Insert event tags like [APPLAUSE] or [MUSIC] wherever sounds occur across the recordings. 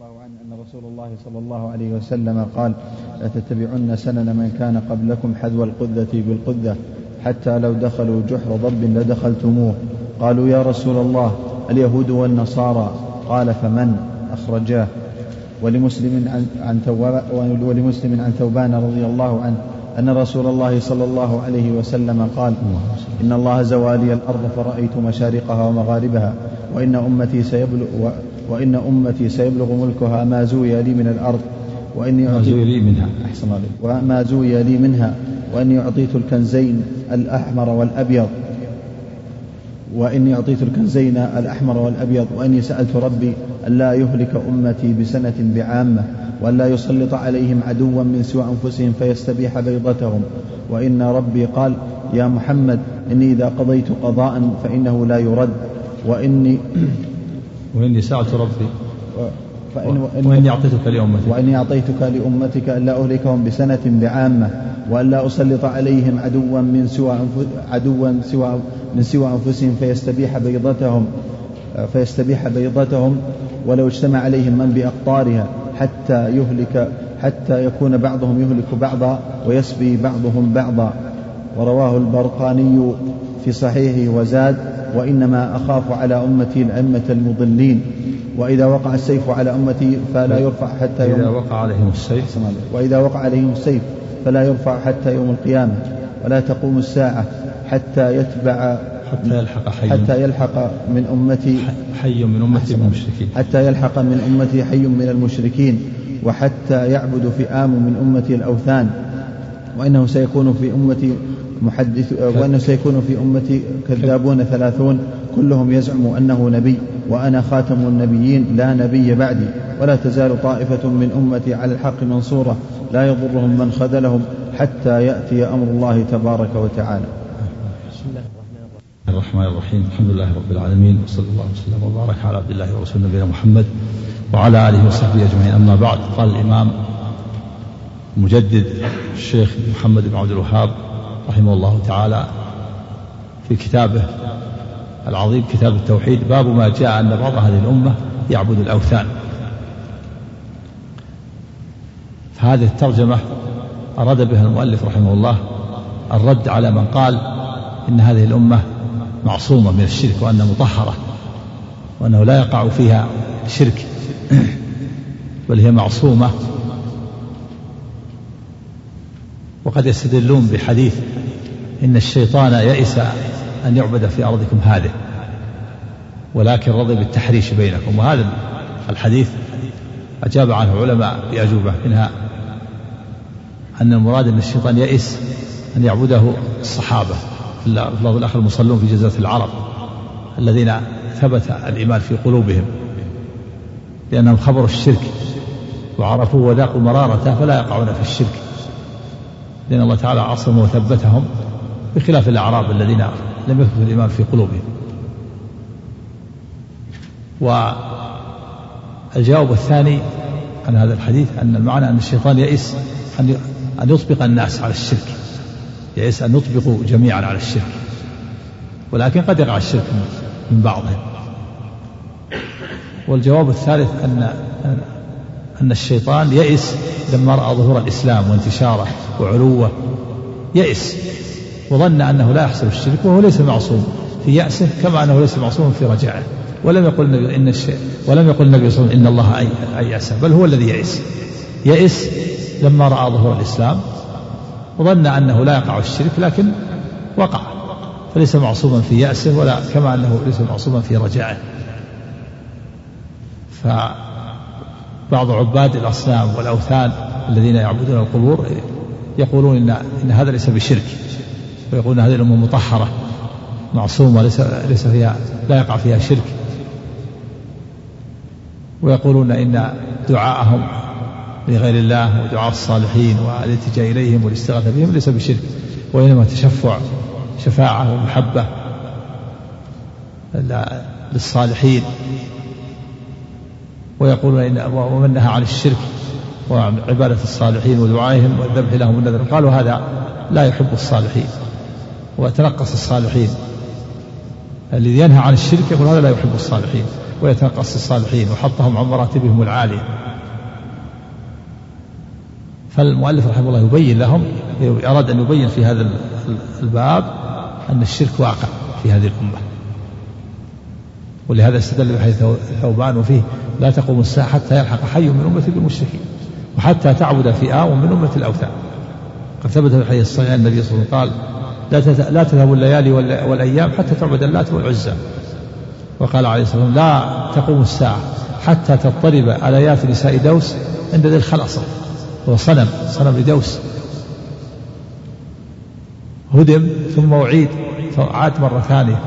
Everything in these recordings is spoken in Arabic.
الله عنه أن رسول الله صلى الله عليه وسلم قال لتتبعن سنن من كان قبلكم حذو القذة بالقذة حتى لو دخلوا جحر ضب لدخلتموه. قالوا يا رسول الله اليهود والنصارى. قال فمن؟ أخرجاه. ولمسلم عن, عن ولمسلم عن ثوبان رضي الله عنه أن رسول الله صلى الله عليه وسلم قال إن الله زوالي الأرض فرأيت مشارقها ومغاربها وإن أمتي سيبلغ وإن أمتي سيبلغ ملكها ما زوي لي من الأرض وإني ما زوي لي منها. أحسن الله وما زوي لي منها وإني أعطيت الكنزين الأحمر والأبيض. وإني أعطيت الكنزين الأحمر والأبيض. وإني سألت ربي ألا يهلك أمتي بسنة بعامة وألا يسلط عليهم عدوا من سوى أنفسهم فيستبيح بيضتهم. وإن ربي قال يا محمد إني إذا قضيت قضاء فإنه لا يرد. وإني وإني سألت ربي فإن وإني أعطيتك لأمتك وإني أعطيتك لأمتك ألا أهلكهم بسنة بعامة وألا أسلط عليهم عدوا من سوى عدوا سوى من سوى أنفسهم فيستبيح بيضتهم فيستبيح بيضتهم ولو اجتمع عليهم من بأقطارها حتى يهلك حتى يكون بعضهم يهلك بعضا ويسبي بعضهم بعضا. ورواه البرقاني في صحيحه وزاد وإنما أخاف على أمتي الأئمة المضلين. وإذا وقع السيف على أمتي فلا يرفع حتى يوم إذا وقع عليهم السيف. وإذا وقع عليهم السيف فلا يرفع حتى يوم القيامة. ولا تقوم الساعة حتى يتبع حتى يلحق حي. حتى يلحق من أمتي حي من أمتي من المشركين. حتى يلحق من أمتي حي من المشركين. وحتى يعبد فئام من أمتي الأوثان. وإنه سيكون في أمتي محدث وأنه سيكون في أمتي كذابون ثلاثون كلهم يزعم أنه نبي وأنا خاتم النبيين لا نبي بعدي. ولا تزال طائفة من أمتي على الحق منصورة لا يضرهم من خذلهم حتى يأتي أمر الله تبارك وتعالى. بسم الله الرحمن الرحيم. الحمد لله رب العالمين وصلى الله وسلم وبارك على عبد الله ورسول نبينا محمد وعلى آله وصحبه أجمعين. أما بعد قال الإمام مجدد الشيخ محمد بن عبد الوهاب رحمه الله تعالى في كتابه العظيم كتاب التوحيد باب ما جاء أن بعض هذه الأمة يعبد الأوثان. فهذه الترجمة أراد بها المؤلف رحمه الله الرد على من قال إن هذه الأمة معصومة من الشرك وأنها مطهرة وأنه لا يقع فيها شرك بل هي معصومة وقد يستدلون بحديث إن الشيطان يئس أن يعبد في أرضكم هذه ولكن رضي بالتحريش بينكم. وهذا الحديث أجاب عنه علماء بأجوبة منها أن المراد أن الشيطان يئس أن يعبده الصحابة اللفظ الآخر المصلون في جزيرة العرب الذين ثبت الإيمان في قلوبهم لأنهم خبروا الشرك وعرفوه وذاقوا مرارته فلا يقعون في الشرك. لأن الله تعالى عصم وثبتهم بخلاف الأعراب الذين لم يثبت الإيمان في قلوبهم. والجواب الثاني عن هذا الحديث أن المعنى أن الشيطان يئس أن أن يطبق الناس على الشرك. يئس أن يطبقوا جميعا على الشرك. ولكن قد يقع الشرك من بعضهم. والجواب الثالث أن أن الشيطان يئس لما رأى ظهور الإسلام وانتشاره وعلوه. يئس. وظن أنه لا يحصل الشرك وهو ليس معصوم. في يأسه كما أنه ليس معصوم في رجائه. ولم يقل النبي إن الشيء ولم يقل النبي صلى الله عليه وسلم إن الله أيأس بل هو الذي يئس. يئس لما رأى ظهور الإسلام. وظن أنه لا يقع الشرك لكن وقع. فليس معصوما في يأسه ولا كما أنه ليس معصوما في رجائه. فبعض عباد الأصنام والأوثان الذين يعبدون القبور يقولون إن, إن هذا ليس بشرك ويقولون هذه الأمة مطهرة معصومة ليس, ليس فيها لا يقع فيها شرك. ويقولون إن دعاءهم لغير الله ودعاء الصالحين والالتجاء إليهم والاستغاثة بهم ليس بشرك وإنما تشفع شفاعة ومحبة للصالحين. ويقولون إن ومن نهى عن الشرك وعن عبادة الصالحين ودعائهم والذبح لهم النذر قالوا هذا لا يحب الصالحين ويتنقص الصالحين. الذي ينهى عن الشرك يقول هذا لا يحب الصالحين ويتنقص الصالحين وحطهم عن مراتبهم العالية. فالمؤلف رحمه الله يبين لهم أراد أن يبين في هذا الباب أن الشرك واقع في هذه الأمة. ولهذا استدل بحديث ثوبان وفيه لا تقوم الساعة حتى يلحق حي من أمتي بالمشركين وحتى تعبد فئام من أمة الأوثان. قد ثبت في الحديث الصحيح النبي صلى الله عليه وسلم قال لا تذهب الليالي والأيام حتى تعبد اللات والعزى. وقال عليه الصلاة والسلام لا تقوم الساعة حتى تضطرب آليات نساء دوس عند ذي الخلصة. هو صنم صنم لدوس. هدم ثم أعيد فعاد مرة ثانية.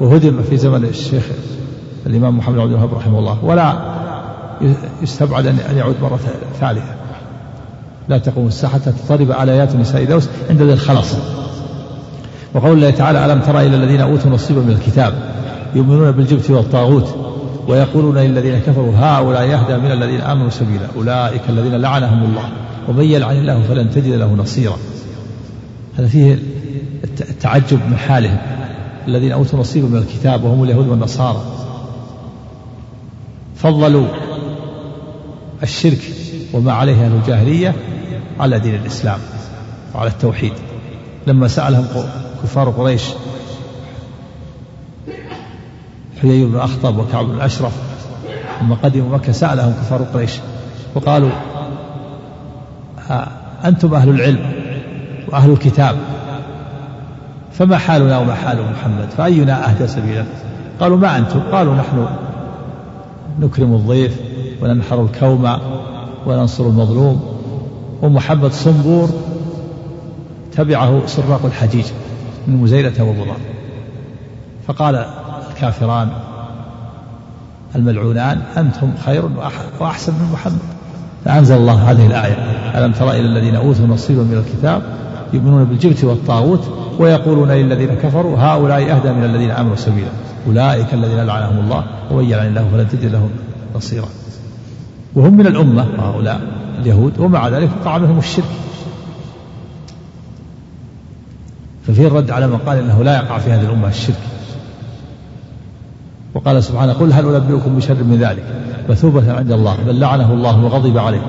وهدم في زمن الشيخ الإمام محمد بن عبد الوهاب رحمه الله. ولا يستبعد أن يعود مرة ثالثة. لا تقوم الساعة حتى تضطرب آليات نساء دوس عند ذي الخلص. وقول الله تعالى ألم ترى إلى الذين أوتوا نصيبا من الكتاب يؤمنون بالجبت والطاغوت ويقولون للذين كفروا هؤلاء يهدى من الذين آمنوا سبيلا. أولئك الذين لعنهم الله. ومن يلعن الله فلن تجد له نصيرا. هذا فيه التعجب من حالهم. الذين أوتوا نصيبا من الكتاب وهم اليهود والنصارى. فضلوا الشرك وما عليه أهل الجاهلية على دين الإسلام وعلى التوحيد. لما سألهم كفار قريش حيي بن أخطب وكعب بن الأشرف لما قدموا مكة سألهم كفار قريش وقالوا أنتم أهل العلم وأهل الكتاب. فما حالنا وما حال محمد؟ فأينا أهدى سبيلا قالوا ما أنتم؟ قالوا نحن نكرم الضيف وننحر الكوم وننصر المظلوم. ومحمد صنبور تبعه سراق الحجيج من مزيلة ومضار فقال الكافران الملعونان أنتم خير وأحسن من محمد. فأنزل الله هذه الآية. ألم تر إلى الذين أوتوا نصيبا من الكتاب يؤمنون بالجبت والطاغوت؟ ويقولون للذين كفروا هؤلاء أهدى من الذين آمنوا سبيلا. أولئك الذين لعنهم الله ومن يلعن الله فلن تجد له نصيرا. وهم من الأمة هؤلاء اليهود ومع ذلك وقع منهم الشرك. ففيه الرد على من قال إنه لا يقع في هذه الأمة الشرك. وقال سبحانه قل هل أنبئكم بشر من ذلك؟ مثوبة عند الله بل لعنه الله وغضب عليه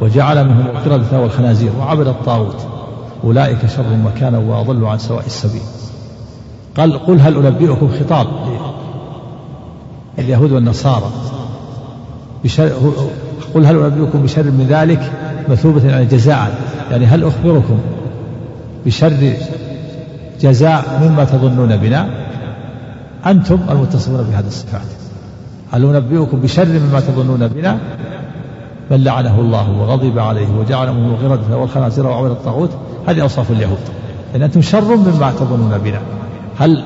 وجعل منهم القردة والخنازير وعبد الطاغوت. أولئك شر مكانا وأضل عن سواء السبيل. قال قل هل أنبئكم خطاب اليهود والنصارى بشر قل هل أنبئكم بشر من ذلك مثوبة يعني جزاء يعني هل أخبركم بشر جزاء مما تظنون بنا؟ أنتم المتصفون بهذه الصفات. هل أنبئكم بشر مما تظنون بنا؟ بل لعنه الله وغضب عليه وجعل منه الغردة والخنازير وعبد الطاغوت هذه أوصاف اليهود. إن أنتم شر مما تظنون بنا. هل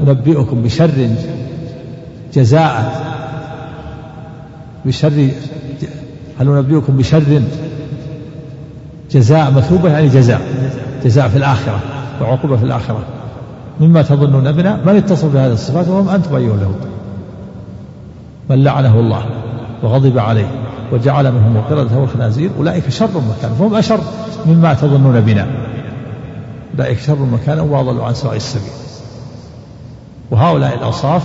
أنبئكم بشر جزاء؟ بشر هل أنبئكم بشر جزاء مثوبة؟ يعني جزاء. جزاء في الآخرة وعقوبة في الآخرة. مما تظنون بنا. من اتصف بهذه الصفات؟ وهم أنتم أيها اليهود. من لعنه الله وغضب عليه وجعل منهم القردة والخنازير أولئك شر مكانا فهم أشر مما تظنون بنا. أولئك شر مكانا وأضلوا عن سواء السبيل. وهؤلاء الأوصاف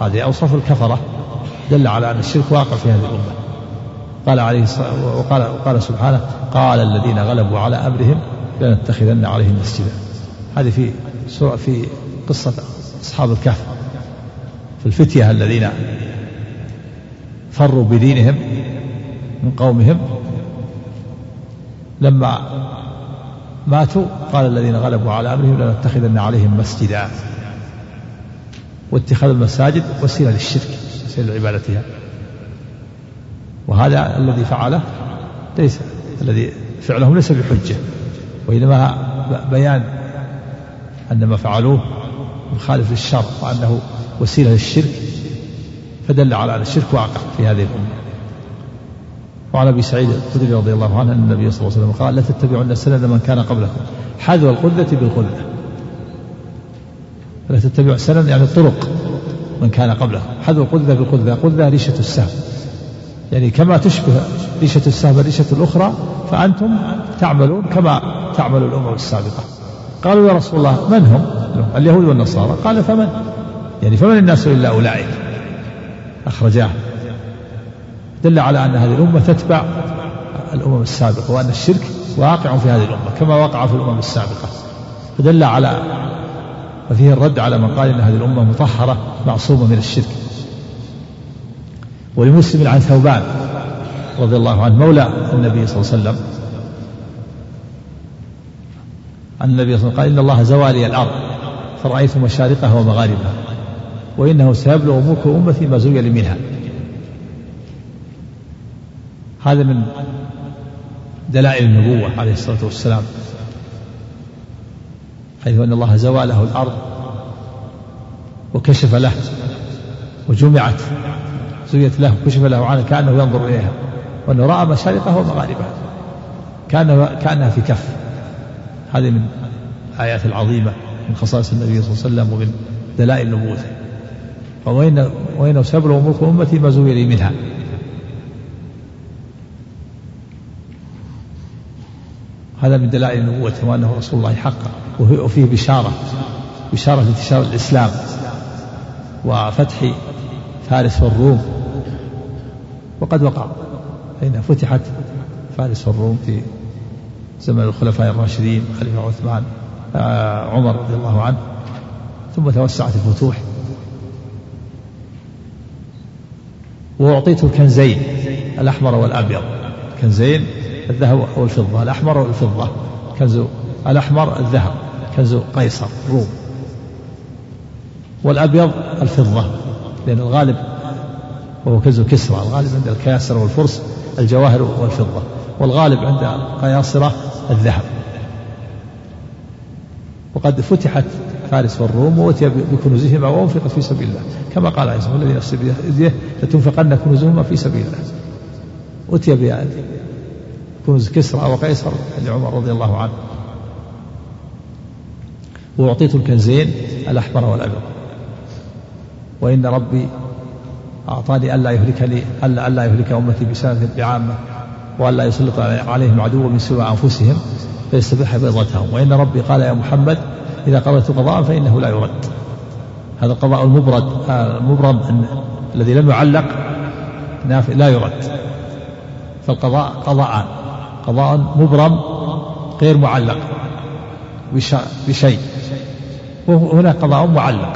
هذه أوصاف الكفرة دل على أن الشرك واقع في هذه الأمة. قال عليه وقال, وقال سبحانه قال الذين غلبوا على أمرهم لنتخذن عليهم مسجدا. هذه في سورة في قصة أصحاب الكهف. في الفتية الذين فروا بدينهم من قومهم لما ماتوا قال الذين غلبوا على أمرهم لنتخذن عليهم مسجدا. واتخاذ المساجد وسيلة للشرك وسيلة لعبادتها. وهذا الذي فعله ليس الذي فعلهم ليس بحجة وإنما بيان أن ما فعلوه مخالف للشر وأنه وسيلة للشرك فدل على أن الشرك واقع في هذه الأمة. وعن أبي سعيد الخدري رضي الله عنه أن النبي صلى الله عليه وسلم قال لا تتبعن سنن من كان قبلكم. حذو القذة بالقذة لا تتبعوا سنن يعني طرق من كان قبلكم. حذو القذة بالقذة قذة ريشة السهم. يعني كما تشبه ريشة السهم الريشة الأخرى فأنتم تعملون كما تعمل الأمم السابقة. قالوا يا رسول الله من هم؟ اليهود والنصارى. قال فمن؟ يعني فمن الناس إلا أولئك. أخرجاه. دل على أن هذه الأمة تتبع الأمم السابقة وأن الشرك واقع في هذه الأمة كما وقع في الأمم السابقة. فدل على وفيه الرد على من قال إن هذه الأمة مطهرة معصومة من الشرك. ولمسلم عن ثوبان رضي الله عنه مولى النبي صلى الله عليه وسلم. عن النبي صلى الله عليه وسلم قال إن الله زوالي الأرض فرأيت مشارقها ومغاربها وإنه سيبلغ ملك أمتي ما زوي منها. هذا من دلائل النبوة عليه الصلاة والسلام حيث أن الله زوى له الأرض وكشف له وجمعت زويت له وكشف له عنها كأنه ينظر إليها وأنه رأى مشارقها ومغاربها كأن كأنها في كف هذه من الآيات العظيمة من خصائص النبي صلى الله عليه وسلم ومن دلائل نبوته. وإن وإنه سيبلغ ملك أمتي ما زوي لي منها. هذا من دلائل نبوته وأنه رسول الله حقا. وفيه بشارة بشارة انتشار الإسلام وفتح فارس والروم. وقد وقع فإن فتحت فارس والروم في زمن الخلفاء الراشدين خليفة عثمان آه، عمر رضي الله عنه. ثم توسعت الفتوح. وأعطيت الكنزين الأحمر والأبيض. كنزين الذهب والفضة الأحمر والفضة كنز الأحمر الذهب كنز قيصر روم. والأبيض الفضة لأن الغالب وهو كنز كسرى الغالب عند الكياسرة والفرس الجواهر والفضة والغالب عند القياصرة الذهب. وقد فتحت فارس والروم وأتي بكنوزهما وأنفقت في سبيل الله. كما قال عيسى الذي نفسه بيده لتنفقن كنوزهما في سبيل الله. أتي كنوز كسرى وقيصر لعمر رضي الله عنه. وأعطيت الكنزين الأحمر والأبيض. وإن ربي أعطاني ألا يهلك لي ألا ألا يهلك أمتي بسنة بعامة وألا يسلط عليهم عدو من سوى أنفسهم فيستبيح بيضتهم. وإن ربي قال يا محمد إذا قضيت قضاء فإنه لا يرد. هذا القضاء المبرد المبرم الذي لم يعلق لا يرد. فالقضاء قضاءان قضاء مبرم غير معلق بشيء. وهناك قضاء معلق.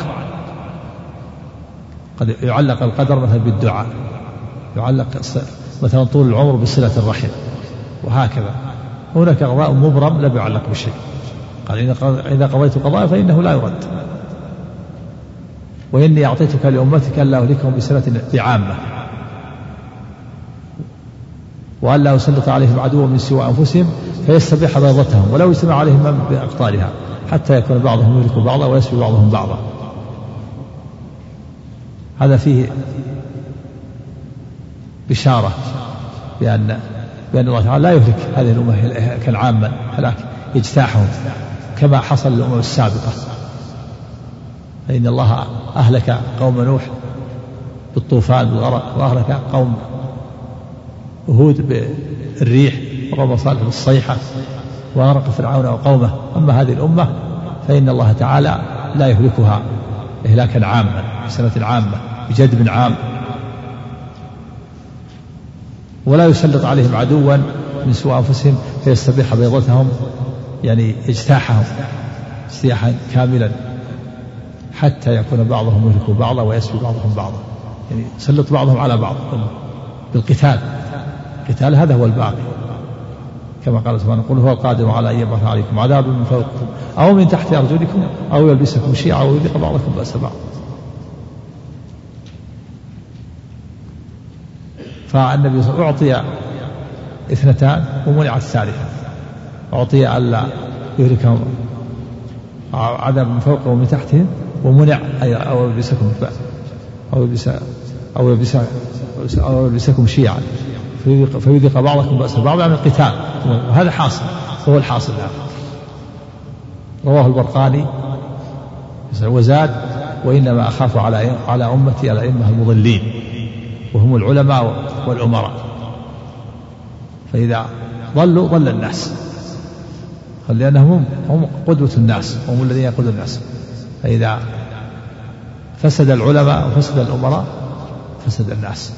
قد يعلق القدر مثلا بالدعاء. يعلق مثلا طول العمر بصلة الرحم. وهكذا. هناك قضاء مبرم لا يعلق بشيء. قال إذا قضيت قضاء فإنه لا يرد. وإني أعطيتك لأمتك ألا أهلكهم بسنة بعامة وألا أسلط عليهم عدوا من سوى أنفسهم فيستبيح بيضتهم ولو اجتمع عليهم من بأقطارها حتى يكون بعضهم يهلك بعضا ويسبي بعضهم بعضا. هذا فيه بشارة بأن بأن الله تعالى لا يهلك هذه الأمة كالعامة هلاك يجتاحهم كما حصل للأمم السابقة. فإن الله أهلك قوم نوح بالطوفان بالغرق وأهلك قوم هود بالريح وقوم صالح بالصيحة وغرق فرعون وقومه. أما هذه الأمة فإن الله تعالى لا يهلكها إهلاكا عاما بسنة عامة بجدب عام. ولا يسلط عليهم عدوا من سوء أنفسهم فيستبيح بيضتهم يعني اجتاحهم اجتياحا كاملا حتى يكون بعضهم يهلك بعضا ويسبي بعضهم بعضا. يعني يسلط بعضهم على بعض بالقتال. القتال هذا هو الباقي. كما قال سبحانه قل هو القادر على أن يبعث عليكم عذابا من فوقكم أو من تحت أرجلكم أو يلبسكم شيعا أو يذيق بعضكم بأس بعض. فالنبي صلى الله عليه وسلم أعطي اثنتان ومنع الثالثة. أعطي ألا يهلكهم عذاب من فوقه ومن تحته ومنع أو يلبسكم أو يلبس أو يلبس أو يلبسكم شيعا فيذيق بعضكم بأس بعض عن القتال. وهذا حاصل وهو الحاصل هذا رواه البرقاني. وزاد وإنما أخاف على على أمتي الأئمة المضلين وهم العلماء والأمراء. فإذا ضلوا ضل الناس. لأنهم هم قدوة الناس هم الذين يقودون الناس. فإذا فسد العلماء وفسد الأمراء فسد الناس.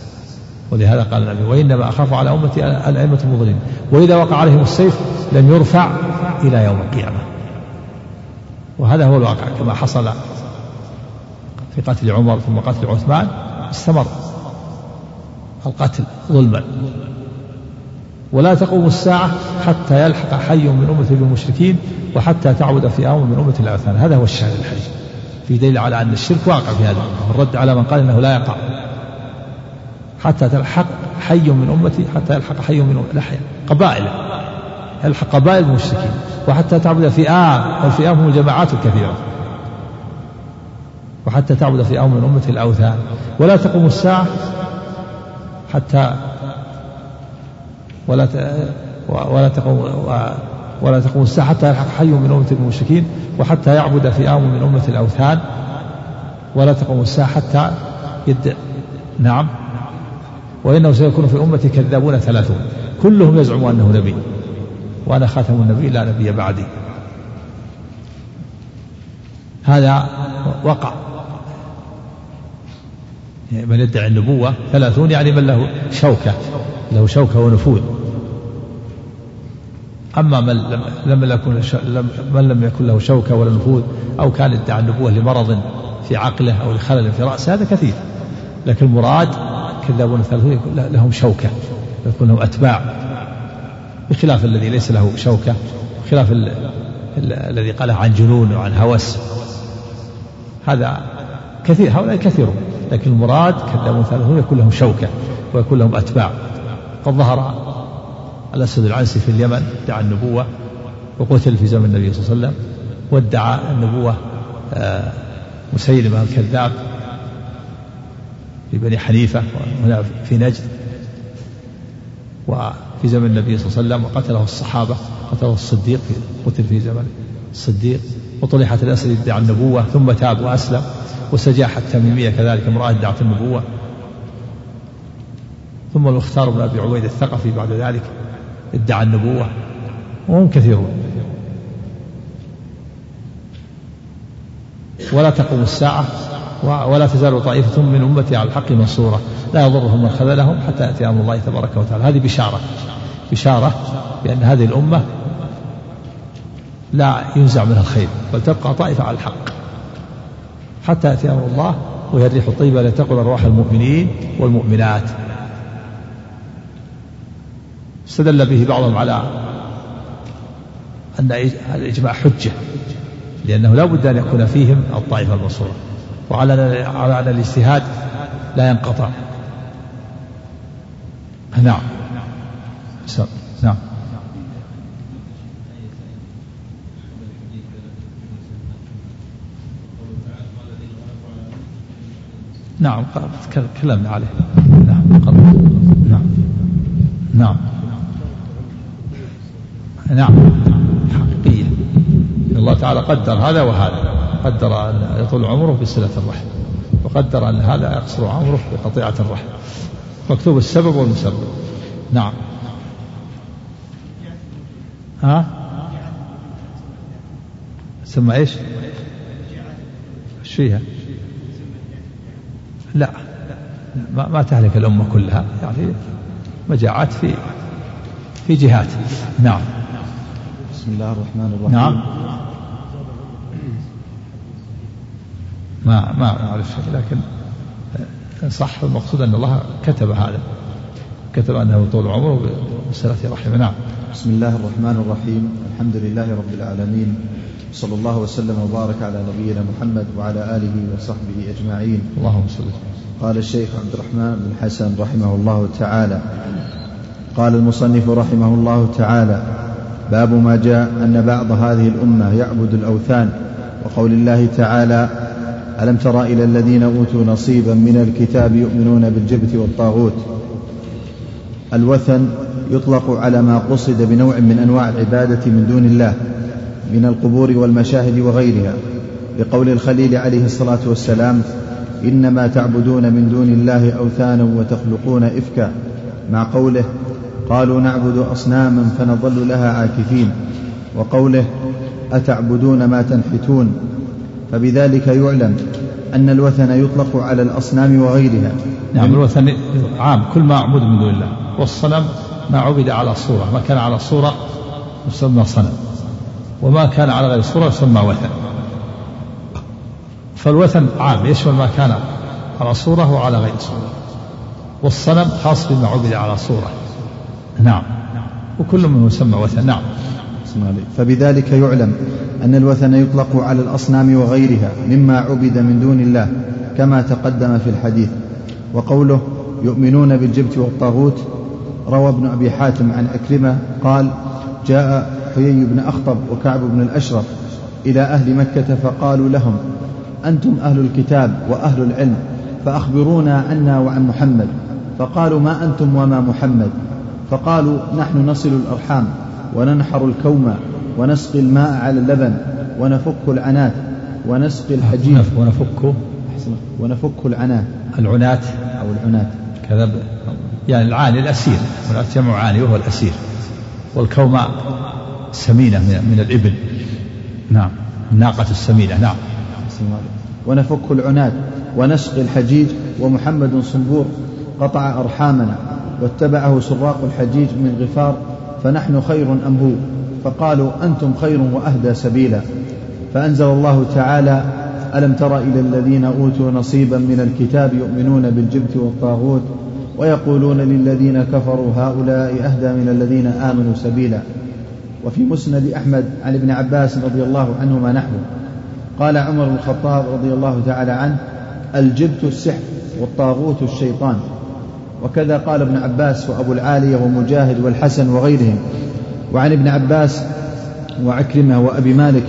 ولهذا قال النبي وإنما أخاف على أمتي الأئمة المضلين وإذا وقع عليهم السيف لم يرفع إلى يوم القيامة. وهذا هو الواقع كما حصل في قتل عمر ثم قتل عثمان استمر القتل ظلما. ولا تقوم الساعة حتى يلحق حي من أمة بالمشركين وحتى تعبد فئام من أمة الأوثان هذا هو الشاهد الحديث. في دليل على أن الشرك واقع في هذا. الرد على من قال أنه لا يقع. حتى تلحق حي من أمتي حتى يلحق حي من أمتي. قبائل. يلحق قبائل المشركين وحتى تعبد فئام والفئام هم الجماعات الكثيرة. وحتى تعبد فئام من أمة الأوثان. ولا تقوم الساعة حتى ولا ولا تقوم ولا تقوم الساعة حتى يلحق حي من أمة المشركين. وحتى يعبد فئام من أمة الأوثان. ولا تقوم الساعة حتى يد نعم. وإنه سيكون في أمتي كذابون ثلاثون. كلهم يزعم أنه نبي. وأنا خاتم النبي لا نبي بعدي. هذا وقع. من يدعي النبوة ثلاثون يعني من له شوكة له شوكة ونفوذ. أما من لم, لم يكن من لم يكن له شوكة ولا نفوذ أو كان يدعي النبوة لمرض في عقله أو لخلل في رأسه هذا كثير. لكن المراد كذابون ثلاثون لهم شوكة يكون لهم أتباع بخلاف الذي ليس له شوكة بخلاف الذي قاله عن جنون وعن هوس. هذا كثير هؤلاء كثيرون لكن المراد كذابون ثلاثون يكون لهم شوكة ويكون لهم أتباع. قد ظهر الأسد العنسي في اليمن ادعى النبوة وقتل في زمن النبي صلى الله عليه وسلم وادعى النبوة آه، مسيلمة الكذاب. في بني حنيفة هنا في نجد وفي زمن النبي صلى الله عليه وسلم وقتله الصحابة قتله الصديق قتل في زمن الصديق. وطلحت الأسد ادعى النبوة ثم تاب وأسلم وسجاح التميمية كذلك امرأة ادعت النبوة. ثم المختار بن أبي عبيد الثقفي بعد ذلك ادعى النبوة وهم كثيرون. ولا تقوم الساعة ولا تزال طائفة من أمتي على الحق منصورة. لا يضرهم من خذلهم حتى يأتي أمر الله تبارك وتعالى. هذه بشارة. بشارة بأن هذه الأمة لا ينزع منها الخير بل تبقى طائفة على الحق حتى يأتي أمر الله وهي الريح الطيبة التي تقل أرواح المؤمنين والمؤمنات. استدل به بعضهم على أن الإجماع حجة لأنه لا بد أن يكون فيهم الطائفة المنصورة. وعلى على الاجتهاد لا ينقطع. نعم. نعم. نعم. تكلمنا عليه. نعم نعم. نعم. نعم. حقيقية. الله تعالى قدر هذا وهذا. قدر أن يطول عمره بصلة الرحم وقدر أن هذا يقصر عمره بقطيعة الرحم. مكتوب السبب والمسبب. نعم. ها؟ ثم إيش؟ إيش فيها؟ لا. ما, ما تهلك الأمة كلها. يعني مجاعات في في جهات. نعم. بسم الله الرحمن الرحيم. نعم. ما ما أعرف شيء لكن صح المقصود أن الله كتب هذا. كتب أنه طول عمره بصلة رحمه. نعم. بسم الله الرحمن الرحيم. الحمد لله رب العالمين. صلى الله وسلم وبارك على نبينا محمد وعلى آله وصحبه أجمعين. اللهم صل قال الشيخ عبد الرحمن بن حسن رحمه الله تعالى. قال المصنف رحمه الله تعالى باب ما جاء أن بعض هذه الأمة يعبد الأوثان. وقول الله تعالى ألم تر إلى الذين أوتوا نصيبا من الكتاب يؤمنون بالجبت والطاغوت؟ الوثن يطلق على ما قصد بنوع من أنواع العبادة من دون الله من القبور والمشاهد وغيرها بقول الخليل عليه الصلاة والسلام إنما تعبدون من دون الله أوثانا وتخلقون إفكا مع قوله قالوا نعبد أصناما فنظل لها عاكفين وقوله أتعبدون ما تنحتون؟ فبذلك يعلم أن الوثن يطلق على الأصنام وغيرها. نعم الوثن عام كل ما عبد من دون الله. والصنم ما عبد على صورة ما كان على صورة يسمى صنم. وما كان على غير صورة يسمى وثن. فالوثن عام يشمل ما كان على صورة وعلى غير صورة؟ والصنم خاص بما عبد على صورة. نعم. وكل منه يسمى وثن. نعم. فبذلك يعلم أن الوثن يطلق على الأصنام وغيرها مما عبد من دون الله كما تقدم في الحديث. وقوله يؤمنون بالجبت والطاغوت روى ابن أبي حاتم عن أكرمة قال جاء حيي بن أخطب وكعب بن الأشرف إلى أهل مكة فقالوا لهم أنتم أهل الكتاب وأهل العلم فأخبرونا عنا وعن محمد. فقالوا ما أنتم وما محمد؟ فقالوا نحن نصل الأرحام. وننحر الكوم ونسقي الماء على اللبن ونفك العنات ونسقي الحجيج. ونفك ونفك العنات. العنات. أو العنات. كذا يعني العاني الأسير. جمع عاني وهو الأسير. والكوماء سمينة من الإبل. نعم. الناقة السمينة. نعم. ونفك العنات ونسقي الحجيج. ومحمد صنبور قطع أرحامنا واتبعه سراق الحجيج من غفار فنحن خير أم هو؟ فقالوا أنتم خير وأهدى سبيلا. فأنزل الله تعالى ألم تر إلى الذين أوتوا نصيبا من الكتاب يؤمنون بالجبت والطاغوت ويقولون للذين كفروا هؤلاء أهدى من الذين آمنوا سبيلا. وفي مسند أحمد عن ابن عباس رضي الله عنهما نحوه قال عمر بن الخطاب رضي الله تعالى عنه الجبت السحر والطاغوت الشيطان. وكذا قال ابن عباس وأبو العالية ومجاهد والحسن وغيرهم. وعن ابن عباس وعكرمة وأبي مالك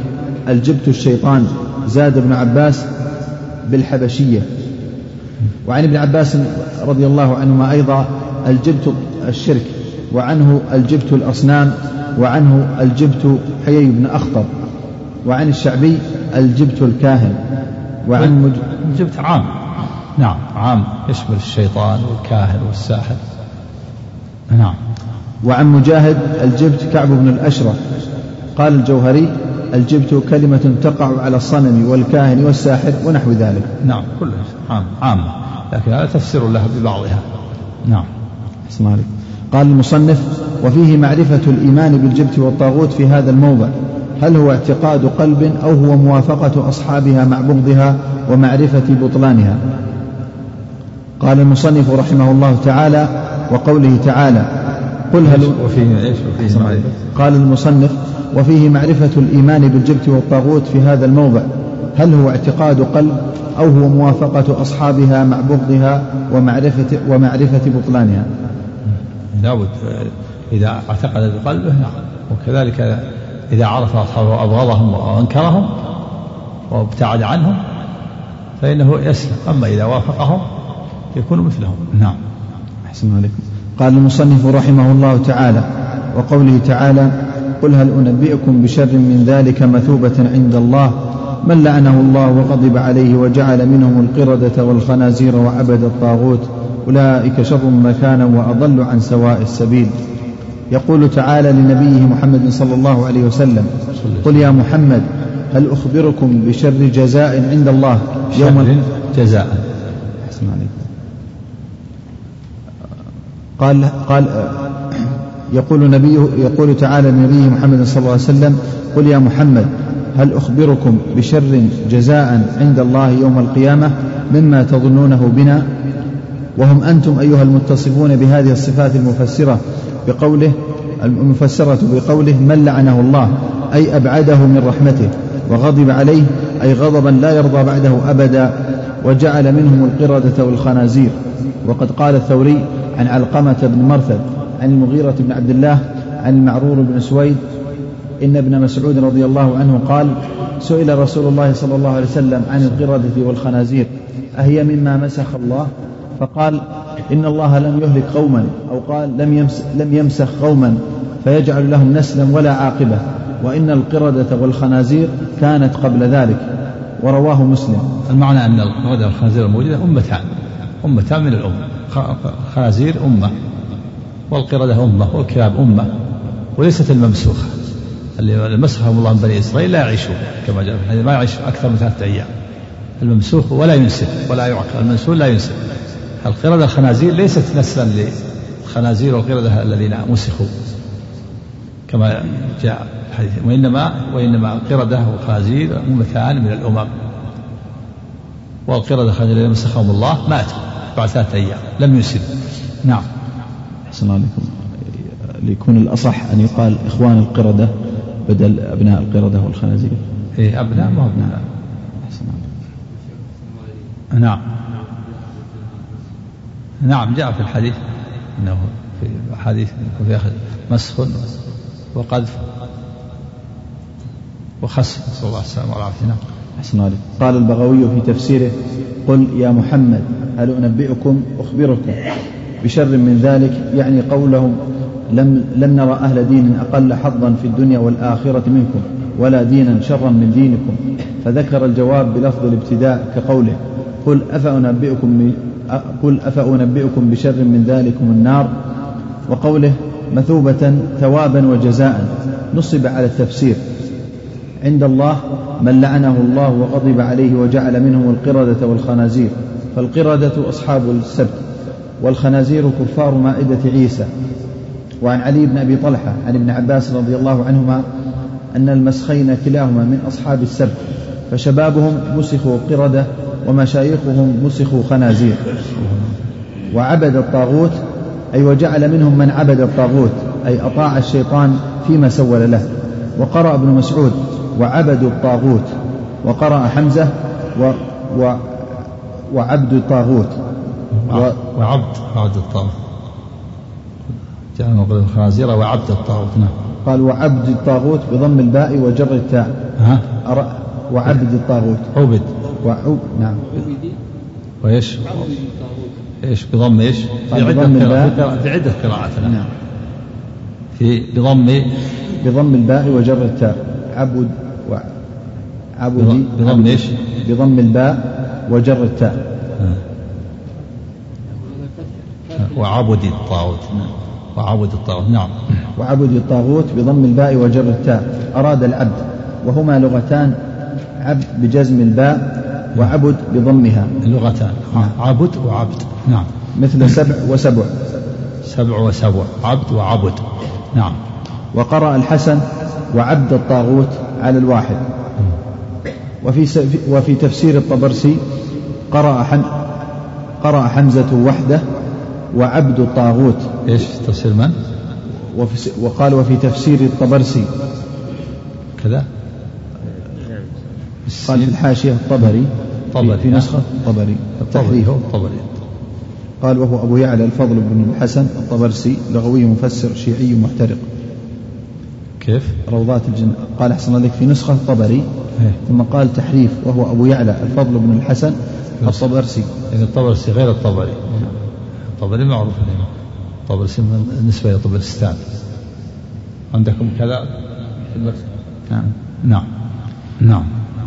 الجبت الشيطان زاد ابن عباس بالحبشية. وعن ابن عباس رضي الله عنهما أيضا الجبت الشرك وعنه الجبت الأصنام وعنه الجبت حيي بن أخطر وعن الشعبي الجبت الكاهن. وعن مج... الجبت عام. نعم عام يشمل الشيطان والكاهن والساحر. نعم. وعن مجاهد الجبت كعب بن الأشرف. قال الجوهري الجبت كلمة تقع على الصنم والكاهن والساحر ونحو ذلك. نعم كلها عام عامة لكن هذا تفسير لها ببعضها. نعم. اسمع عليك. قال المصنف وفيه معرفة الإيمان بالجبت والطاغوت في هذا الموضع. هل هو اعتقاد قلب أو هو موافقة أصحابها مع بغضها ومعرفة بطلانها؟ قال المصنف رحمه الله تعالى وقوله تعالى قل هل وفيه إيش وفيه قال المصنف وفيه معرفة الإيمان بالجبت والطاغوت في هذا الموضع. هل هو اعتقاد قلب أو هو موافقة أصحابها مع بغضها ومعرفة ومعرفة بطلانها؟ لابد إذا اعتقد بقلبه نعم. وكذلك إذا عرف أصحابه وأبغضهم وأنكرهم وابتعد عنهم فإنه يسلم. أما إذا وافقهم يكون مثلهم. نعم. أحسن عليكم. قال المصنف رحمه الله تعالى وقوله تعالى قل هل أنبئكم بشر من ذلك مثوبة عند الله؟ من لعنه الله وغضب عليه وجعل منهم القردة والخنازير وعبد الطاغوت؟ أولئك شر مكانا وأضل عن سواء السبيل. يقول تعالى لنبيه محمد صلى الله عليه وسلم قل يا محمد هل أخبركم بشر جزاء عند الله يوم جزاء. قال قال يقول نبيه يقول تعالى لنبيه محمد صلى الله عليه وسلم قل يا محمد هل أخبركم بشر جزاء عند الله يوم القيامة مما تظنونه بنا؟ وهم أنتم أيها المتصفون بهذه الصفات المفسرة بقوله المفسرة بقوله من لعنه الله؟ أي أبعده من رحمته وغضب عليه أي غضبا لا يرضى بعده أبدا وجعل منهم القردة والخنازير. وقد قال الثوري عن علقمة بن مرثد عن المغيرة بن عبد الله عن المعرور بن سويد إن ابن مسعود رضي الله عنه قال سئل رسول الله صلى الله عليه وسلم عن القردة والخنازير أهي مما مسخ الله؟ فقال إن الله لم يهلك قوما أو قال لم يمس لم يمسخ قوما فيجعل لهم نسلا ولا عاقبة وإن القردة والخنازير كانت قبل ذلك. ورواه مسلم. المعنى أن القردة والخنازير الموجودة أمتان أمتان من الأمة. خنازير أمة والقردة أمة والكلاب أمة وليست الممسوخة. اللي مسخهم الله من بني إسرائيل لا يعيشون كما جاء في ما يعيش أكثر من ثلاثة أيام. الممسوح ولا ينسف ولا يعقل. المنسول لا ينسف القردة الخنازير ليست نسلا للخنازير والقردة الذين مسخوا كما جاء الحديث. وإنما وإنما القردة والخنازير أمتان من الأمم. والقردة الخنازير الذين مسخهم الله ماتوا. بعد ثلاثة أيام. لم ينسلوا نعم. أحسن عليكم. ليكون الأصح أن يقال إخوان القردة بدل أبناء القردة والخنازير. إيه أبناء ما أبناء. نعم. نعم. جاء في الحديث أنه في يكون فيها مسخ وقذف وخسف نسأل الله السلامة والعافية. نعم. أحسن عليك قال البغوي في تفسيره قل يا محمد هل أنبئكم؟ أخبركم. بشر من ذلك يعني قولهم لم, لم نرى أهل دين أقل حظا في الدنيا والآخرة منكم ولا دينا شرا من دينكم. فذكر الجواب بلفظ الابتداء كقوله قل أفأنبئكم قل أفأنبئكم بشر من ذلكم النار؟ وقوله مثوبة ثوابا وجزاء. نصب على التفسير. عند الله من لعنه الله وغضب عليه وجعل منهم القردة والخنازير فالقردة أصحاب السبت والخنازير كفار مائدة عيسى. وعن علي بن أبي طلحة عن ابن عباس رضي الله عنهما أن المسخين كلاهما من أصحاب السبت فشبابهم مسخوا قردة ومشايخهم مسخوا خنازير. وعبد الطاغوت أي وجعل منهم من عبد الطاغوت أي أطاع الشيطان فيما سول له. وقرأ ابن مسعود وعبدوا الطاغوت وقرأ حمزة و و وعبد الطاغوت. و وعبد عبد الطاغوت. جاء مقول الخنازير وعبد الطاغوت نعم. قال وعبد الطاغوت بضم الباء وجر التاء. ها؟ وعبد الطاغوت. عبد. وعب نعم. وإيش؟ إيش؟ بضم إيش؟ في عدة في عدة قراءات نعم. في بضم بضم الباء وجر التاء. عبد و عبدي بضم إيش؟ بضم الباء وجر التاء. وعبد الطاغوت. وعبد الطاغوت نعم. وعبد الطاغوت بضم الباء وجر التاء. أراد العبد. وهما لغتان عبد بجزم الباء وعبد بضمها. اللغتان نعم. عبد وعبد. نعم. مثل سبع وسبع. سبع وسبع. عبد وعبد. نعم. وقرأ الحسن وعبد الطاغوت على الواحد. وفي وفي تفسير الطبرسي قرأ حم قرأ حمزة وحده وعبد الطاغوت. إيش تفسير من؟ وفي وقال وفي تفسير الطبرسي. كذا. قال في الحاشية الطبري. طبري في نسخة الطبري الطبري هو الطبري قال وهو أبو يعلى الفضل بن الحسن الطبرسي لغوي مفسر شيعي محترق. كيف؟ روضات الجنة قال أحسن لك في نسخة الطبري إيه. ثم قال تحريف وهو أبو يعلى الفضل بن الحسن الطبرسي. يعني الطبرسي غير الطبري. الطبري معروف الإمام طبرسي بالنسبة إلى طبرستان. عندكم كذا؟ في نعم. نعم. نعم.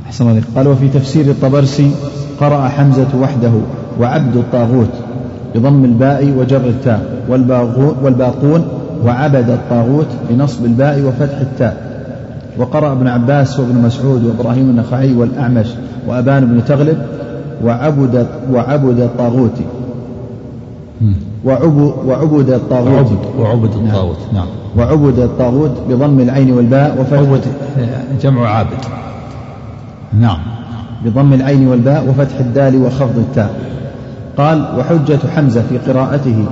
أحسن الله قال وفي تفسير الطبرسي قرأ حمزة وحده وعبد الطاغوت بضم الباء وجر التاء والباقون وعبد الطاغوت بنصب الباء وفتح التاء. وقرأ ابن عباس وابن مسعود وإبراهيم النخعي والأعمش وأبان بن تغلب وعبد وعبد الطاغوت. وعبد الطاغوت. وعبد الطاغوت نعم. وعبد الطاغوت بضم العين والباء وفتح جمع عابد. نعم. بضم العين والباء وفتح الدال وخفض التاء. قال وحجة حمزة في قراءته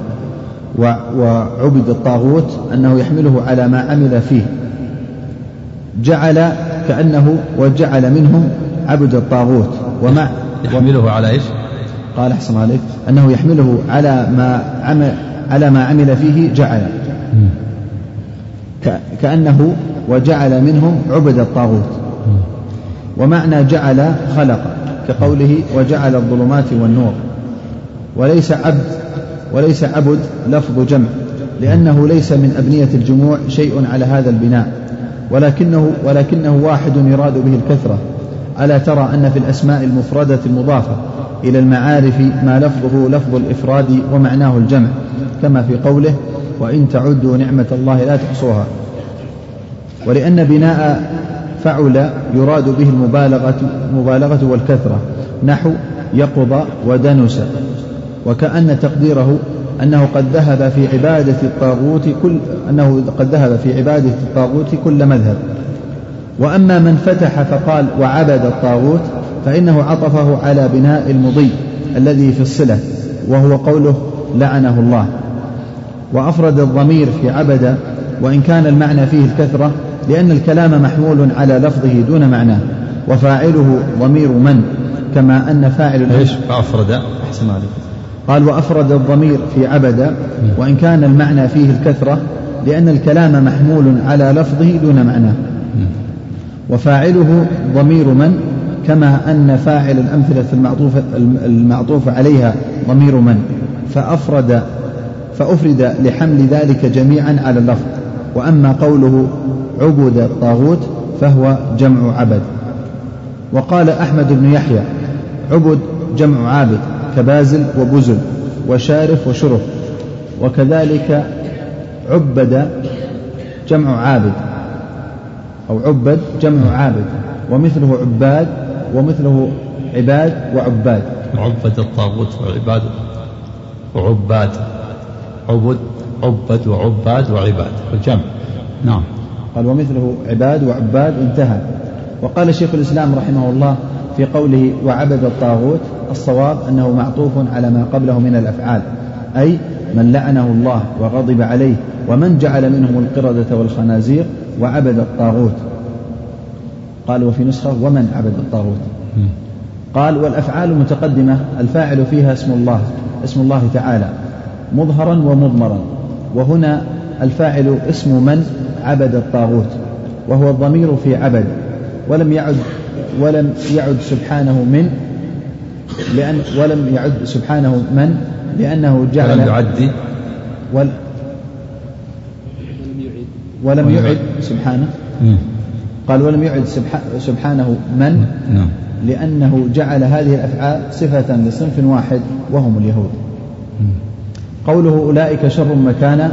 وعبد الطاغوت أنه يحمله على ما عمل فيه. جعل كأنه وجعل منهم عبد الطاغوت. ومع يحمله على إيش؟ قال أحسن عليك. أنه يحمله على ما عمل على ما عمل فيه جعل. كأنه وجعل منهم عبد الطاغوت. ومعنى جعل خلق كقوله وجعل الظلمات والنور. وليس عبد وليس عبد لفظ جمع لأنه ليس من أبنية الجموع شيء على هذا البناء. ولكنه ولكنه واحد يراد به الكثرة. ألا ترى أن في الأسماء المفردة المضافة إلى المعارف ما لفظه لفظ الإفراد ومعناه الجمع كما في قوله وإن تعدوا نعمة الله لا تحصوها ولأن بناء فعل يراد به المبالغة المبالغة والكثرة. نحو يقض ودنس وكأن تقديره أنه قد ذهب في عبادة الطاغوت كل أنه قد ذهب في عبادة الطاغوت كل مذهب. وأما من فتح فقال وعبد الطاغوت فإنه عطفه على بناء المضي الذي في الصلة وهو قوله لعنه الله. وأفرد الضمير في عبد وإن كان المعنى فيه الكثرة لأن الكلام محمول على لفظه دون معناه وفاعله ضمير من كما أن فاعل إيش؟ فأفرد. أحسن عليك. قال وأفرد الضمير في عبد وإن كان المعنى فيه الكثرة لأن الكلام محمول على لفظه دون معناه وفاعله ضمير من؟ كما أن فاعل الأمثلة المعطوفة المعطوف عليها ضمير من. فأفرد فأفرد لحمل ذلك جميعا على اللفظ. وأما قوله عبد الطاغوت فهو جمع عبد. وقال أحمد بن يحيى عبد جمع عابد. كبازل وبزل وشارف وشرف. وكذلك عبد جمع عابد. أو عبد جمع عابد. ومثله عباد ومثله عباد وعباد. عبد الطاغوت وعباد. وعباد عبد. عبد وعباد وعباد. الجمع. نعم. قال ومثله عباد وعباد انتهى. وقال شيخ الإسلام رحمه الله في قوله وعبد الطاغوت الصواب أنه معطوف على ما قبله من الأفعال أي من لعنه الله وغضب عليه ومن جعل منهم القردة والخنازير وعبد الطاغوت. قال وفي نسخة ومن عبد الطاغوت. قال والأفعال المتقدمة الفاعل فيها اسم الله اسم الله تعالى مظهرا ومضمرا وهنا الفاعل اسم من؟ عبد الطاغوت وهو الضمير في عبد ولم يعد ولم يعد سبحانه من لأن ولم يعد سبحانه من؟ لأنه جعل ولم يعد. ول ولم يعد سبحانه. قال ولم يعد سبحانه من؟ نعم. لأنه جعل هذه الأفعال صفة لصنف واحد وهم اليهود. قوله أولئك شر مكانا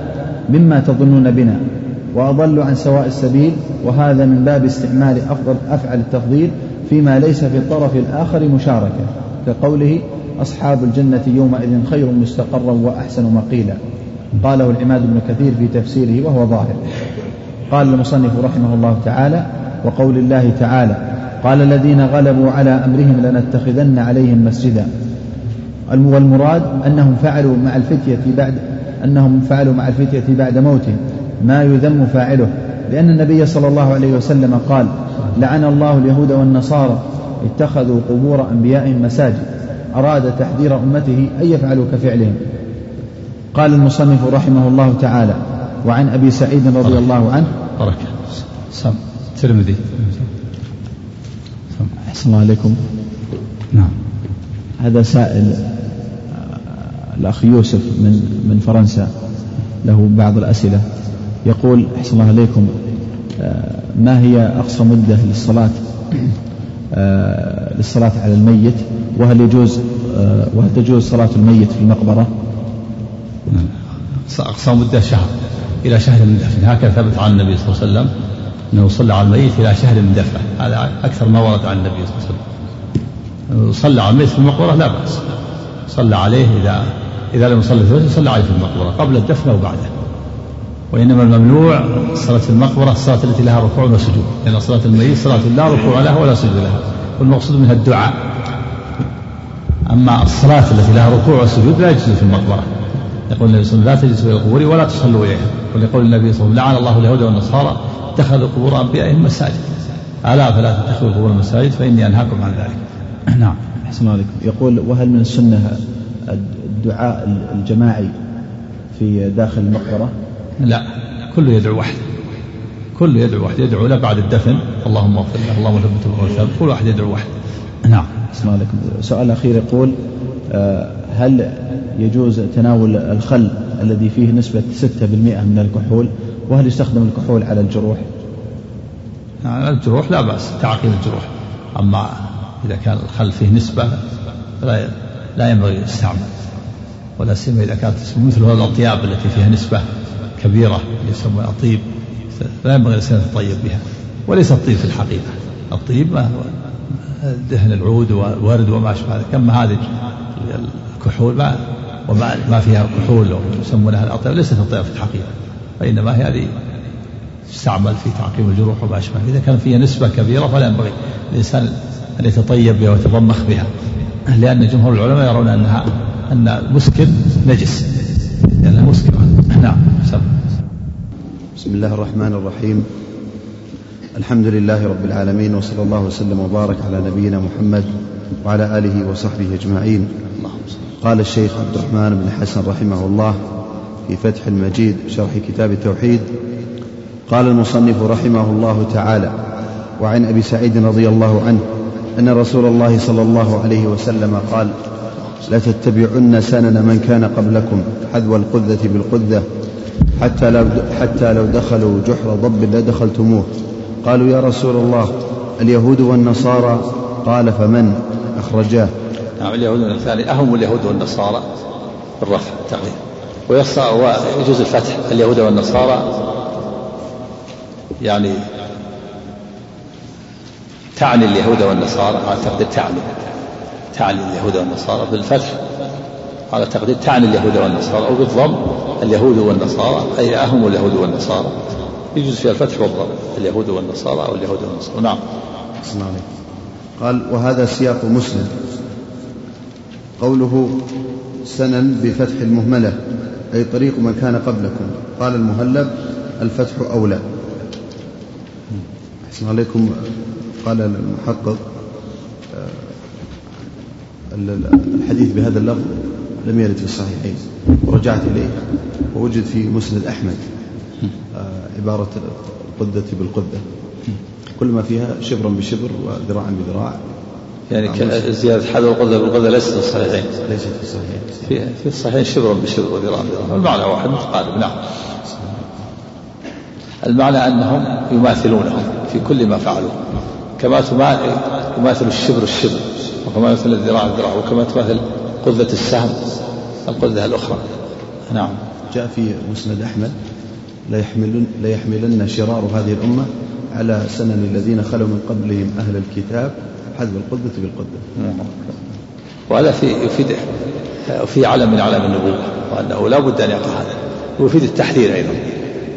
مما تظنون بنا. وأضل عن سواء السبيل وهذا من باب استعمال أفضل أفعل التفضيل فيما ليس في الطرف الآخر مشاركة كقوله أصحاب الجنة يومئذ خير مستقرا وأحسن مقيلا. قاله العماد بن كثير في تفسيره وهو ظاهر. قال المصنف رحمه الله تعالى وقول الله تعالى قال الذين غلبوا على أمرهم لنتخذن عليهم مسجدا. والمراد أنهم فعلوا مع الفتية بعد أنهم فعلوا مع الفتية بعد موتهم. ما يذم فاعله. لأن النبي صلى الله عليه وسلم قال لعن الله اليهود والنصارى اتخذوا قبور أنبيائهم مساجد أراد تحذير أمته أن يفعلوا كفعلهم. قال المصنف رحمه الله تعالى وعن أبي سعيد رضي الله عنه. بركة. سم. ترمذي. أحسن الله عليكم. نعم. هذا سائل الأخ يوسف من من فرنسا له بعض الأسئلة. يقول أحسن الله عليكم ما هي أقصى مدة للصلاة؟ للصلاة على الميت؟ وهل يجوز وهل تجوز صلاة الميت في المقبرة؟ أقصى مدة شهر إلى شهر من دفن. هكذا ثبت عن النبي صلى الله عليه وسلم أنه صلى على الميت إلى شهر من دفنه. هذا أكثر ما ورد عن النبي صلى الله عليه وسلم. صلى على الميت في المقبرة لا بأس. صلى عليه إذا إذا لم يصلي في صلى عليه في المقبرة قبل الدفن أو بعده. وإنما الممنوع صلاة المقبرة الصلاة التي لها ركوع وسجود. لأن صلاة الميت صلاة لا ركوع لها ولا سجود لها. والمقصود منها الدعاء. أما الصلاة التي لها ركوع وسجود لا يجوز في المقبرة. يقول النبي صلى الله عليه وسلم لا تجلسوا إلى القبور ولا تصلوا إليها. وليقول النبي صلى الله عليه وسلم لعن الله اليهود والنصارى اتخذوا قبور أنبيائهم مساجد. ألا فلا تتخذوا قبور المساجد فإني أنهاكم عن ذلك. [CLEARS THROAT] نعم. أحسن عليكم. يقول وهل من السنة الدعاء الجماعي في داخل المقبرة؟ لا كله يدعو وحده كل يدعو واحد. يدعو له بعد الدفن. اللهم اغفر له اللهم ثبته له كل واحد يدعو واحد. نعم السلام عليكم. سؤال أخير يقول آه، هل يجوز تناول الخل الذي فيه نسبة 6% من الكحول؟ وهل يستخدم الكحول على الجروح؟ على الجروح لا بأس تعقيم الجروح. أما إذا كان الخل فيه نسبة لا لا ينبغي يستعمل ولا سيما إذا كانت مثل هذه الأطياب التي فيها نسبة. كبيرة يسمى طيب لا ينبغي الإنسان يتطيب بها وليس الطيب في الحقيقة. الطيب ما هو دهن العود والورد وما أشبه ذلك أما هذه الكحول ما وما ما فيها كحول يسمونها الأطيب. ليست أطيب في الحقيقة وإنما هي هذه تستعمل في تعقيم الجروح وما أشبه. إذا كان فيها نسبة كبيرة فلا ينبغي الإنسان أن يتطيب بها ويتضمخ بها لأن جمهور العلماء يرون أنها أن المسكر نجس لأنها مسكرة نعم. بسم الله الرحمن الرحيم. الحمد لله رب العالمين وصلى الله وسلم وبارك على نبينا محمد وعلى آله وصحبه أجمعين. قال الشيخ عبد الرحمن بن حسن رحمه الله في فتح المجيد شرح كتاب التوحيد قال المصنف رحمه الله تعالى وعن أبي سعيد رضي الله عنه أن رسول الله صلى الله عليه وسلم قال لتتبعن سنن من كان قبلكم حذو القذة بالقذة حتى لو حتى لو دخلوا جحر ضب لدخلتموه. قالوا يا رسول الله اليهود والنصارى؟ قال فمن؟ أخرجاه. نعم اليهود الثاني أهم اليهود والنصارى بالرفع التقدير ويجوز الفتح. اليهود والنصارى يعني تعني اليهود والنصارى على تقدير تعني. تعني اليهود والنصارى بالفتح على تقدير تعني اليهود والنصارى أو بالضم اليهود والنصارى أي أهم اليهود والنصارى. يجوز فيها الفتح والضم اليهود والنصارى أو اليهود والنصارى. نعم. قال وهذا سياق مسلم. قوله سنن بفتح المهملة أي طريق من كان قبلكم. قال المهلب الفتح أولى. أحسن عليكم. قال المحقق آه، الحديث بهذا اللفظ لم يرد في الصحيحين. ورجعت إليه. ووجد في مسند أحمد. آه، عبارة القدة بالقدة. كل ما فيها شبرا بشبر وذراعا بذراع. يعني زيادة حذو القدة بالقدة ليست في الصحيحين. ليست في الصحيحين. في, في الصحيحين شبرا بشبر وذراعا بذراع. المعنى واحد متقارب. نعم. المعنى أنهم يماثلونهم في كل ما فعلوا. كما تماثل الشبر الشبر. وكما يمثل الذراع الذراع وكما تماثل قذة السهم القذة الأخرى. نعم. جاء في مسند أحمد لا يحملن لا يحملن شرار هذه الأمة على سنن الذين خلوا من قبلهم أهل الكتاب حذف القدة بالقدة وهذا في يفيد في علم من علم النبوة وأنه لا بد أن يقع هذا. ويفيد التحذير أيضا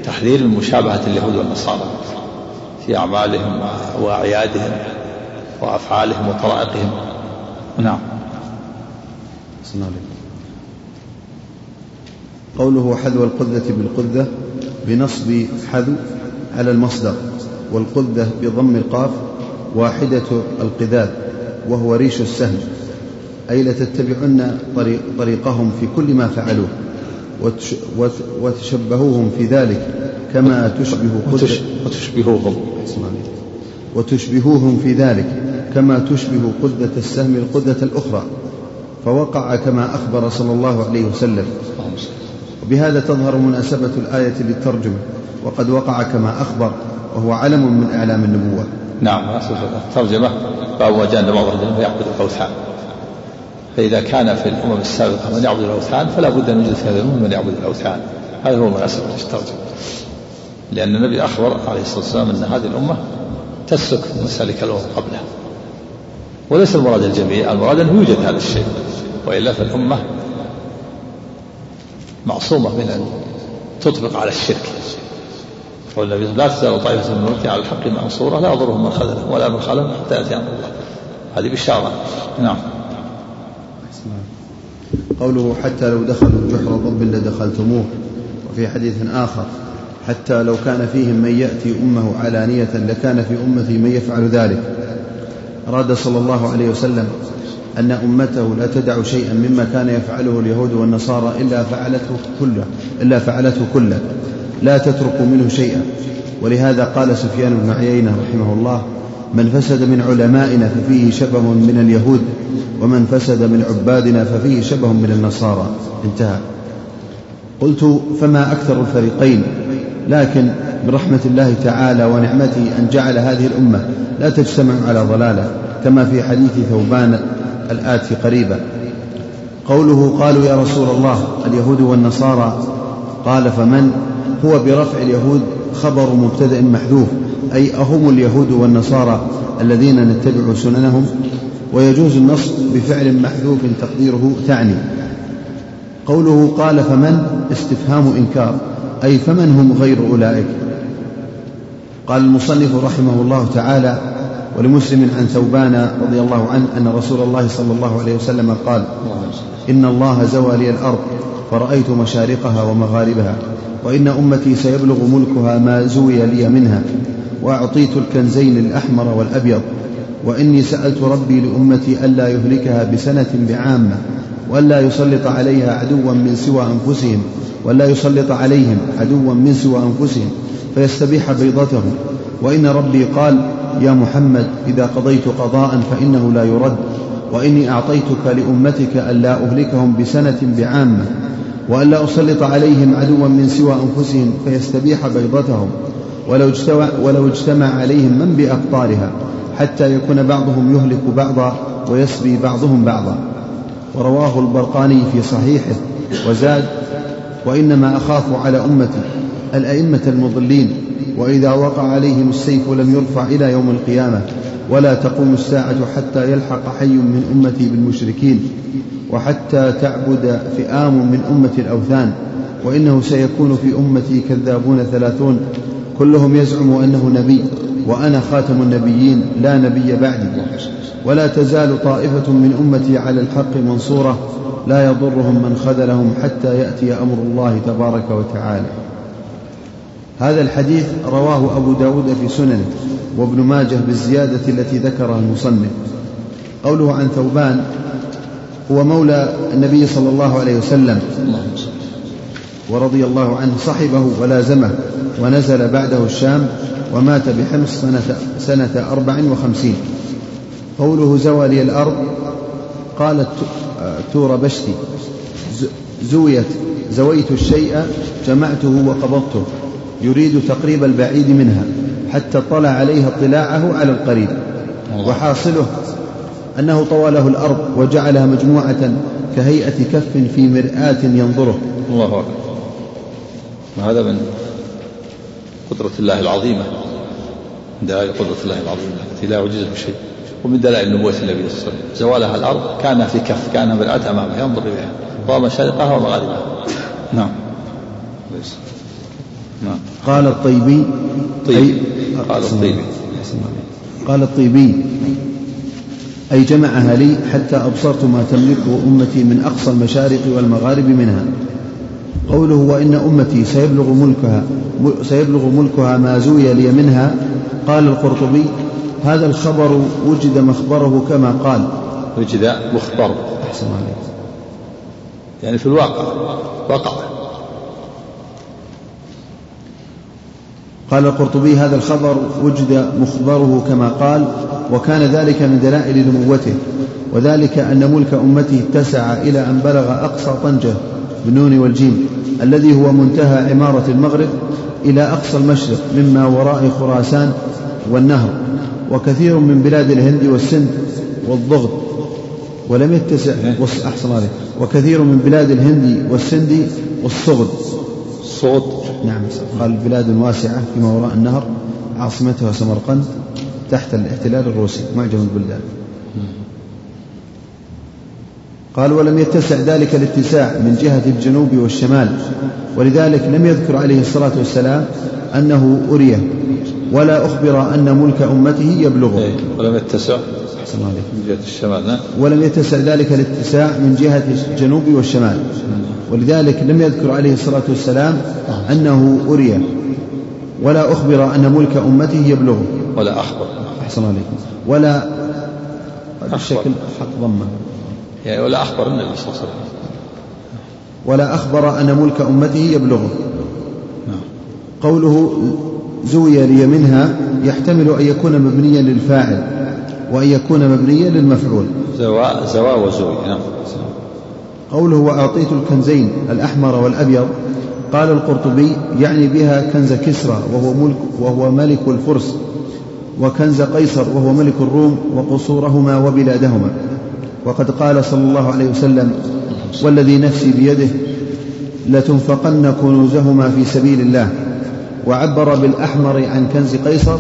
تحذير من مشابهة اليهود والنصارى في أعمالهم وأعيادهم وأفعالهم وطرائقهم. نعم. قوله حذو القذة بالقذة بنصب حذو على المصدر والقذة بضم القاف واحدة القذاذ وهو ريش السهم. أي لتتبعن طريق طريقهم في كل ما فعلوه وتشبهوهم في ذلك كما تشبه وتشبهوهم. وتشبهوهم في ذلك كما تشبه قدة السهم القدة الأخرى فوقع كما أخبر صلى الله عليه وسلم. وبهذا تظهر مناسبة الآية للترجمة وقد وقع كما أخبر وهو علم من أعلام النبوة. نعم الترجمة باب وجاء بعض الذين يعبد الأوثان. فإذا كان في الأمم السابقة من يعبد الأوثان فلا بد أن يوجد في هذه الأمة من يعبد الأوثان. هذا هو مناسبة الترجمة. لأن النبي أخبر عليه الصلاة والسلام أن هذه الأمة تسلك مسالك الأمم قبلها. وليس المراد الجميع المراد أنه يوجد هذا الشيء وإلا فالأمة معصومة من أن تطبق على الشرك. والنبي لا تزال طائفة من أمتي على الحق منصورة لا يضرهم من خذلهم ولا من خالفهم حتى يأتي أمر الله. هذه بشارة. نعم. قوله حتى لو دخلوا جحر ضب لدخلتموه. وفي حديث آخر حتى لو كان فيهم من يأتي أمه علانية لكان في أمتي من يفعل ذلك. أراد صلى الله عليه وسلم أن أمته لا تدع شيئا مما كان يفعله اليهود والنصارى إلا فعلته كله إلا فعلته كله. لا تترك منه شيئا. ولهذا قال سفيان بن عيينة رحمه الله من فسد من علمائنا ففيه شبه من اليهود ومن فسد من عبادنا ففيه شبه من النصارى. انتهى. قلت فما أكثر الفريقين لكن برحمة الله تعالى ونعمته أن جعل هذه الأمة لا تجتمع على ضلالة كما في حديث ثوبان الآتي قريبا. قوله قالوا يا رسول الله اليهود والنصارى قال فمن؟ هو برفع اليهود خبر مبتدأ محذوف أي أهم اليهود والنصارى الذين نتبع سننهم؟ ويجوز النص بفعل محذوف تقديره تعني. قوله قال فمن؟ استفهام إنكار. أي فمن هم غير أولئك؟ قال المصنف رحمه الله تعالى ولمسلم عن ثوبان رضي الله عنه أن رسول الله صلى الله عليه وسلم قال إن الله زوى لي الأرض فرأيت مشارقها ومغاربها وإن أمتي سيبلغ ملكها ما زوي لي منها وأعطيت الكنزين الأحمر والأبيض وإني سألت ربي لأمتي ألا يهلكها بسنة بعامة وألا يسلط عليها عدوا من سوى أنفسهم وألا يسلط عليهم عدوا من سوى أنفسهم فيستبيح بيضتهم. وإن ربي قال يا محمد إذا قضيت قضاء فإنه لا يرد وإني أعطيتك لأمتك ألا أهلكهم بسنة بعامة وألا أسلط عليهم عدوا من سوى أنفسهم فيستبيح بيضتهم. ولو اجتمع, ولو اجتمع عليهم من بأقطارها حتى يكون بعضهم يهلك بعضا ويسبي بعضهم بعضا. ورواه البرقاني في صحيحه وزاد وإنما أخاف على أمتي الأئمة المضلين وإذا وقع عليهم السيف لم يرفع إلى يوم القيامة ولا تقوم الساعة حتى يلحق حي من أمتي بالمشركين وحتى تعبد فئام من أمة الأوثان وإنه سيكون في أمتي كذابون ثلاثون كلهم يزعم أنه نبي. وأنا خاتم النبيين لا نبي بعدي. ولا تزال طائفة من أمتي على الحق منصورة لا يضرهم من خذلهم حتى يأتي أمر الله تبارك وتعالى. هذا الحديث رواه أبو داود في سننه وابن ماجه بالزيادة التي ذكرها المصنف. قوله عن ثوبان هو مولى النبي صلى الله عليه وسلم. ورضي الله عنه صحبه ولازمه ونزل بعده الشام ومات بحمص سنة, سنة أربع وخمسين. قوله زوى لي الأرض قالت تور بشتي زويت زويت الشيء جمعته وقبضته. يريد تقريب البعيد منها حتى اطلع عليها اطلاعه على القريب. وحاصله أنه طوى له الأرض وجعلها مجموعة كهيئة كف في مرآة ينظره. الله أكبر. وهذا من قدرة الله العظيمة. من دلائل قدرة الله العظيمة. التي لا يعجزه شيء. ومن دلائل نبوة النبي صلى الله عليه وسلم. زوالها الأرض كان في كف كان مرآة أمامه. ينظر إليها. ومشارقها ومغاربها نعم. نعم. قال الطيبي. طيب. قال الطيبي. قال الطيبي. أي جمعها لي حتى أبصرت ما تملكه أمتي من أقصى المشارق والمغارب منها. قوله وإن أمتي سيبلغ ملكها سيبلغ ملكها ما زوي لي منها قال القرطبي هذا الخبر وجد مخبره كما قال. وجد مخبر أحسن عليك. يعني في الواقع وقع. قال القرطبي هذا الخبر وجد مخبره كما قال وكان ذلك من دلائل نبوته وذلك أن ملك أمته اتسع إلى أن بلغ أقصى طنجة. بالنون والجيم الذي هو منتهى عمارة المغرب إلى أقصى المشرق مما وراء خراسان والنهر وكثير من بلاد الهند والسند والضغط ولم يتسع أحسن عليه وكثير من بلاد الهند والسند والصغد الصغد نعم قال بلاد واسعة فيما وراء النهر عاصمتها سمرقند تحت الاحتلال الروسي معجم البلدان قال ولم يتسع ذلك الاتساع من جهة الجنوب والشمال ولذلك لم يذكر عليه الصلاة والسلام أنه أريه ولا أخبر أن ملك أمته يبلغه. إيه، ولم يتسع من جهة الشمال نعم. ولم يتسع ذلك الاتساع من جهة الجنوب والشمال. ولذلك لم يذكر عليه الصلاة والسلام أنه أريه ولا أخبر أن ملك أمته يبلغه. ولا أخبر. أحسن عليكم. ولا بالشكل حق ضمه يعني ولا أخبر النبي صلى الله عليه وسلم. ولا أخبر أن ملك أمته يبلغه. نعم. قوله زوي لي منها يحتمل أن يكون مبنيا للفاعل وأن يكون مبنيا للمفعول. زوا زوا وزوي. نعم. قوله وأعطيت الكنزين الأحمر والأبيض قال القرطبي يعني بها كنز كسرى وهو ملك وهو ملك الفرس وكنز قيصر وهو ملك الروم وقصورهما وبلادهما. وقد قال صلى الله عليه وسلم والذي نفسي بيده لتنفقن كنوزهما في سبيل الله وعبر بالأحمر عن كنز قيصر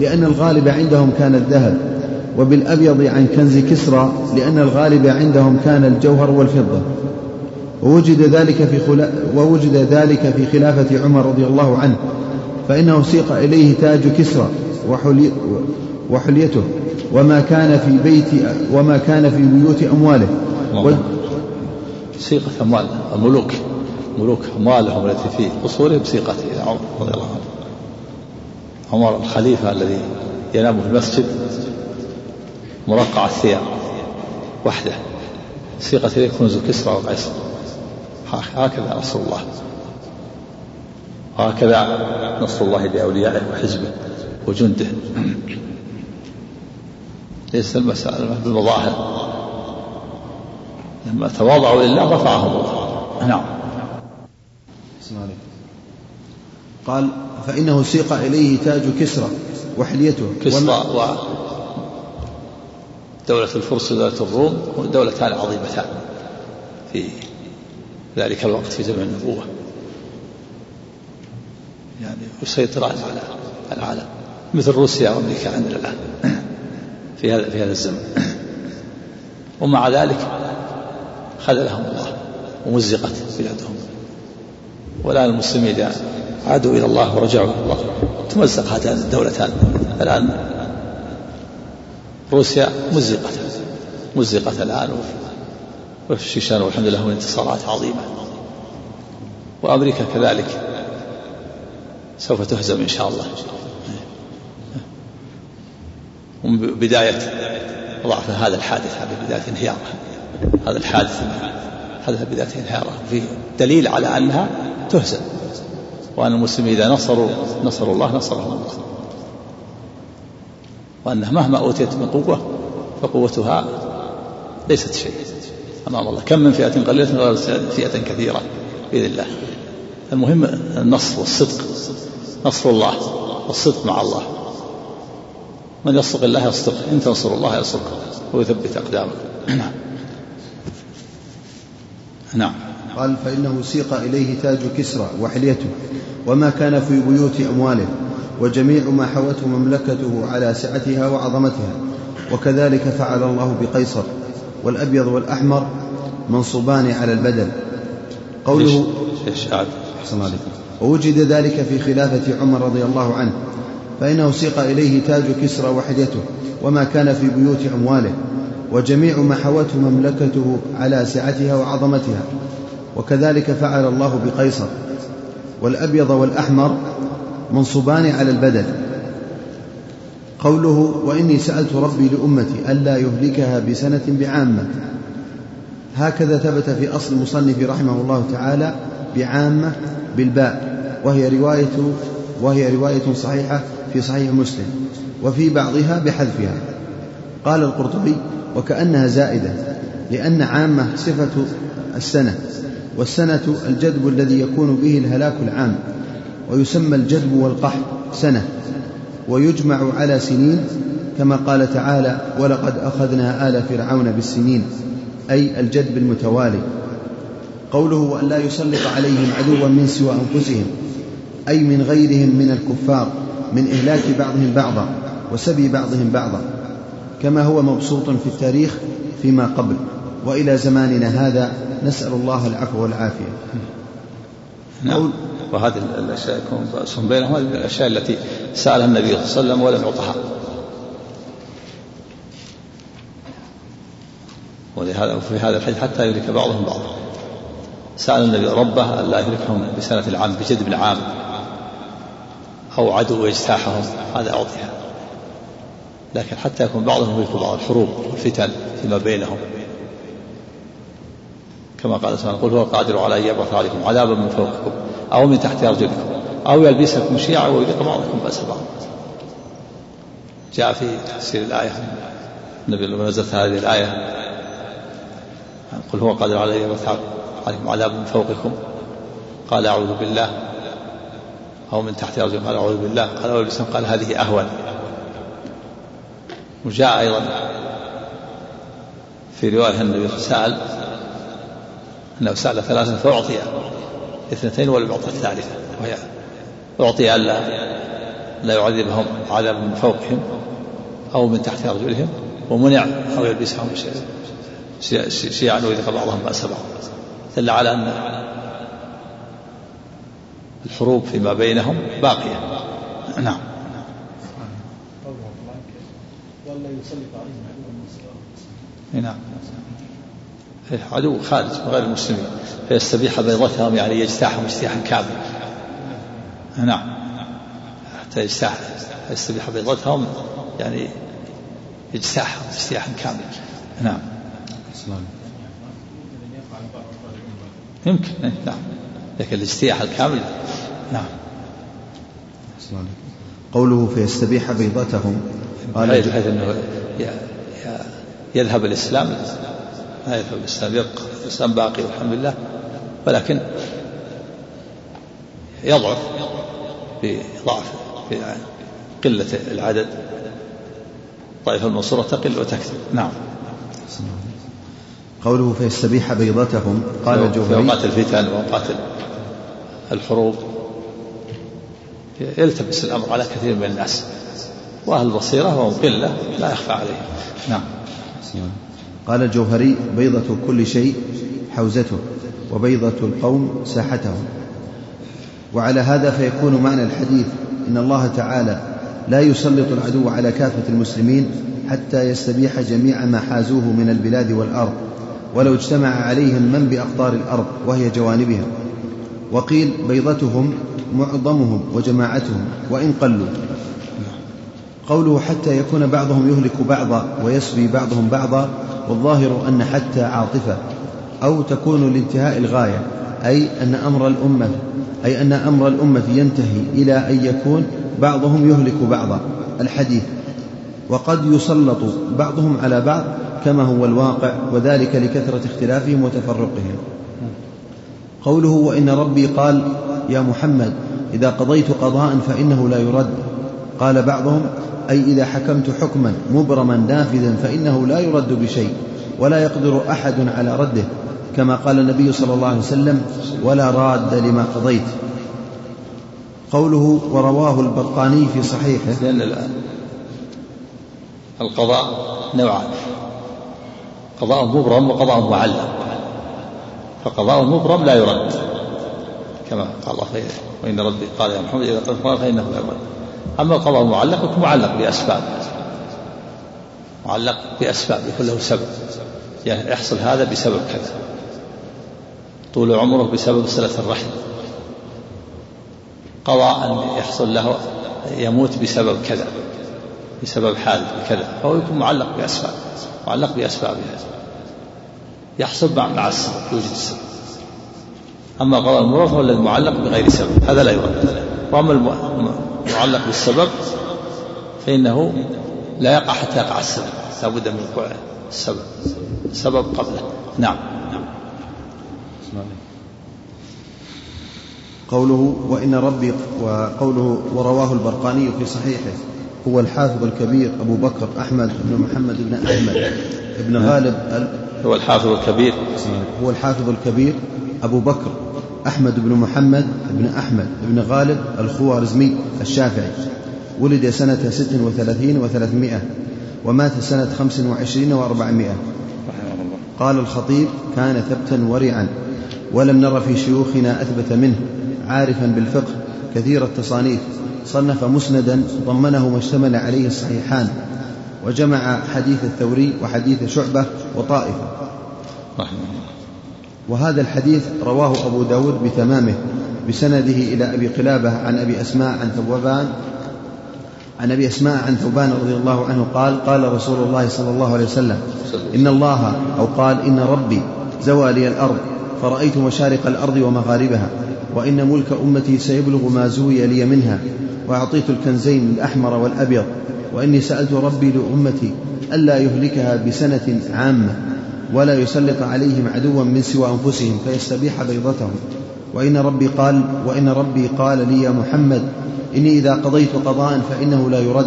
لأن الغالب عندهم كان الذهب وبالأبيض عن كنز كسرى لأن الغالب عندهم كان الجوهر والفضة. ووجد ذلك في خلا ووجد ذلك في خلافة عمر رضي الله عنه فإنه سيق إليه تاج كسرى وحلي وحليته. وما كان في بيت وما كان في بيوت أمواله. و... سيقة أموال الملوك ملوك أموالهم التي في قصورهم إلى عمر رضي الله عنه. عمر الخليفة الذي ينام في المسجد مرقع الثياب وحده سيقة إليه كنوز كسرى وقيصر هكذا نصر الله. وهكذا نصر الله بأوليائه وحزبه وجنده. ليس المسألة بالمظاهر لما تواضعوا لله رفعهم. الله نعم قال فإنه سيق إليه تاج كسرى وحليته. كسرى و دولة الفرس ودولة الروم دولتان عظيمتان في ذلك الوقت في زمن النبوة. يعني يسيطران على العالم. مثل روسيا وأمريكا عندنا الآن. في هذا في هذا الزمن. ومع ذلك خذلهم الله ومزقت بلادهم. والان المسلمين إذا عادوا إلى الله ورجعوا إلى الله تمزق هاتان الدولتان. الآن روسيا مزقت مزقت الآن وفي الشيشان والحمد لله انتصارات عظيمة. وأمريكا كذلك سوف تهزم إن شاء الله. بداية ضعف هذا الحادث هذا بداية انهياره هذا الحادث هذا بداية انهياره في دليل على أنها تهزم. وأن المسلمين إذا نصروا نصروا الله نصرهم الله. وأنها مهما أوتيت من قوة فقوتها ليست شيء. أمام الله. كم من فئة قليلة غير فئة كثيرة بإذن الله. المهم النصر والصدق نصر الله والصدق مع الله. من يصدق الله يصدق إن تنصروا الله يصدق ويثبت أقدامكم نعم. نعم. قال فإنه سيق إليه تاج كسرى وحليته وما كان في بيوت أمواله وجميع ما حوته مملكته على سعتها وعظمتها. وكذلك فعل الله بقيصر والأبيض والأحمر منصوبان على البدل قوله ووجد ذلك في خلافة عمر رضي الله عنه. فإنه سيق إليه تاج كسرى وحدته وما كان في بيوت أمواله وجميع ما حوته مملكته على سعتها وعظمتها. وكذلك فعل الله بقيصر والأبيض والأحمر منصوبان على البدل قوله وإني سألت ربي لأمتي ألا يهلكها بسنة بعامة. هكذا ثبت في أصل المصنف رحمه الله تعالى بعامة بالباء وهي رواية وهي رواية صحيحة في صحيح مسلم وفي بعضها بحذفها. قال القرطبي وكأنها زائدة لأن عامة صفة السنة والسنة الجدب الذي يكون به الهلاك العام ويسمى الجدب والقحط سنة ويجمع على سنين كما قال تعالى ولقد أخذنا آل فرعون بالسنين أي الجدب المتوالي. قوله وأن لا يسلط عليهم عدوا من سوى أنفسهم أي من غيرهم من الكفار من إهلاك بعضهم بعضا وسبي بعضهم بعضا كما هو مبسوط في التاريخ فيما قبل وإلى زماننا هذا نسأل الله العفو والعافية. نعم. وهذه الأشياء يكون بينهم هذه الأشياء التي سألها النبي صلى الله عليه وسلم ولم يعطها ولهذا وفي هذا الحديث حتى يهلك بعضهم بعضا. سأل النبي ربه ألا يهلكهم بسنة العام بجدب العام أو عدو يجتاحهم هذا أعطيها لكن حتى يكون بعضهم يهلك بعض الحروب والفتن فيما بينهم. كما قال سبحانه قل هو القادر على أن يبعث عليكم عذابا من فوقكم أو من تحت أرجلكم أو يلبسكم شيعا ويذيق بعضكم بأس بعض. جاء في تفسير الآية النبي لما نزلت هذه الآية قل هو القادر على أن يبعث عليكم عذاب من فوقكم قال أعوذ بالله أو من تحت أرجلكم قال أعوذ بالله قال أول قال هذه أهون وجاء أيضا في رواية النبي سأل أنه سأل ثلاثة فأعطي اثنتين ولم يعطى الثالثة وهي أعطي ألا لا يعذبهم عذاب من فوقهم أو من تحت أرجلهم ومنع أو يلبسهم شيعا ويذيق بعضهم بأس بعض دل على أن الحروب فيما بينهم باقية. نعم. يسلط عليهم نعم. إيه، عدو خارج من غير المسلمين. فيستبيح بيضتهم يعني يجتاحهم اجتياحا كاملا. نعم. حتى يجتاح يستبيح بيضتهم يعني يجتاحهم اجتياحا كاملا. نعم. يمكن. إيه، نعم. لكن الاجتياح الكامل. نعم. قوله فيستبيح بيضتهم. قال بحيث إنه يذهب الإسلام. لا يذهب الإسلام. يبقى الإسلام باقي والحمد لله. ولكن يضعف بضعف في قلة العدد. طائفة المنصورة تقل وتكثر. نعم. قوله فيستبيح بيضتهم؟ قال الجوهري في أوقات الفتن وأوقات الحروب يلتبس الأمر على كثير من الناس. وأهل البصيرة وهم قلة لا يخفى عليهم. نعم. قال الجوهري بيضة كل شيء حوزته وبيضة القوم ساحتهم. وعلى هذا فيكون معنى الحديث إن الله تعالى لا يسلط العدو على كافة المسلمين حتى يستبيح جميع ما حازوه من البلاد والأرض. ولو اجتمع عليهم من بأقطار الأرض وهي جوانبها وقيل بيضتهم معظمهم وجماعتهم وإن قلوا. قوله حتى يكون بعضهم يهلك بعضا ويسبي بعضهم بعضا والظاهر أن حتى عاطفة أو تكون لانتهاء الغاية أي أن أمر الأمة أي أن أمر الأمة ينتهي إلى أن يكون بعضهم يهلك بعضا. الحديث وقد يسلط بعضهم على بعض كما هو الواقع وذلك لكثرة اختلافهم وتفرقهم. قوله وإن ربي قال يا محمد إذا قضيت قضاء فإنه لا يرد. قال بعضهم أي إذا حكمت حكما مبرما نافذا فإنه لا يرد بشيء ولا يقدر أحد على رده كما قال النبي صلى الله عليه وسلم ولا راد لما قضيت. قوله ورواه البرقاني في صحيحه. لأن القضاء نوعان. قضاء مبرم وقضاء معلق. فقضاء مبرم لا يرد. كما قال الله وإن ربي قال يا محمد إذا قلت فإنه لا يرد. أما القضاء المعلق يكون معلق بأسباب. معلق بأسباب يكون له سبب. يعني يحصل هذا بسبب كذا. طول عمره بسبب صلة الرحم. قضاء أن يحصل له يموت بسبب كذا. بسبب حادث كذا. فهو يكون معلق بأسباب معلق بأسبابها يحصل مع السبب يوجد السبب. أما قضاء المراد فهو الذي معلق بغير سبب. هذا لا يرد وأما المعلق بالسبب فإنه لا يقع حتى يقع السبب. لا بد من وقوع السبب. السبب قبله. نعم. قوله وإن ربي وقوله ورواه البرقاني في صحيحه هو الحافظ الكبير أبو بكر أحمد بن محمد بن أحمد بن غالب هو الحافظ الكبير. هو الحافظ الكبير أبو بكر أحمد بن محمد بن أحمد بن غالب الخوارزمي الشافعي. ولد سنة ست وثلاثين وثلاثمائة ومات سنة خمس وعشرين وأربعمائة. قال الخطيب كان ثبتا ورعا ولم نر في شيوخنا أثبت منه عارفا بالفقه كثير التصانيف صنف مسندا ضمنه ما اشتمل عليه الصحيحان وجمع حديث الثوري وحديث شعبة وطائفة. وهذا الحديث رواه أبو داود بتمامه بسنده إلى أبي قلابة عن أبي أسماء عن ثوبان عن أبي أسماء عن ثوبان رضي الله عنه قال قال رسول الله صلى الله عليه وسلم إن الله أو قال إن ربي زوى لي الأرض فرأيت مشارق الأرض ومغاربها وإن ملك أمتي سيبلغ ما زوي لي منها وأعطيت الكنزين الأحمر والأبيض وإني سألت ربي لأمتي ألا يهلكها بسنة عامة ولا يسلط عليهم عدوا من سوى أنفسهم فيستبيح بيضتهم. وإن ربي قال وإن ربي قال لي يا محمد إني إذا قضيت قضاء فإنه لا يرد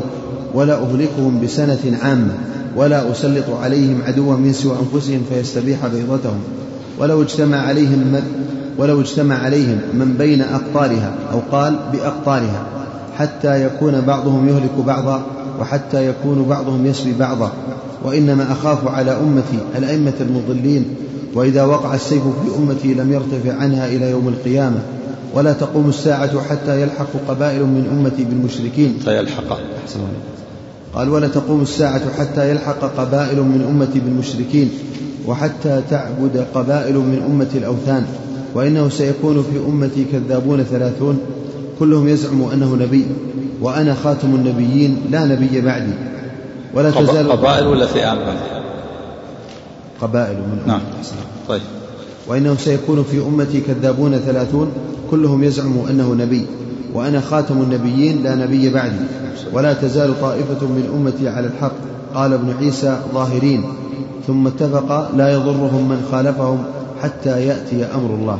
ولا أهلكهم بسنة عامة ولا أسلط عليهم عدوا من سوى أنفسهم فيستبيح بيضتهم. ولو اجتمع عليهم من ولو اجتمع عليهم من بين أقطارها أو قال بأقطارها حتى يكون بعضهم يهلك بعضا وحتى يكون بعضهم يسبي بعضا. وإنما أخاف على أمتي الأئمة المضلين وإذا وقع السيف في أمتي لم يرتفع عنها إلى يوم القيامة. ولا تقوم الساعة حتى يلحق قبائل من أمتي بالمشركين. حتى يلحق قال ولا تقوم الساعة حتى يلحق قبائل من أمتي بالمشركين وحتى تعبد قبائل من أمتي الأوثان. وإنه سيكون في أمتي كذابون ثلاثون. كلهم يزعم أنه نبي وأنا خاتم النبيين لا نبي بعدي. ولا تزال قبائل ولا فئام قبائل من نعم. طيب. وإنه سيكون في أمتي كذابون ثلاثون كلهم يزعم أنه نبي. وأنا خاتم النبيين لا نبي بعدي. ولا تزال طائفة من أمتي على الحق. قال ابن عيسى ظاهرين. ثم اتفق لا يضرهم من خالفهم حتى يأتي أمر الله.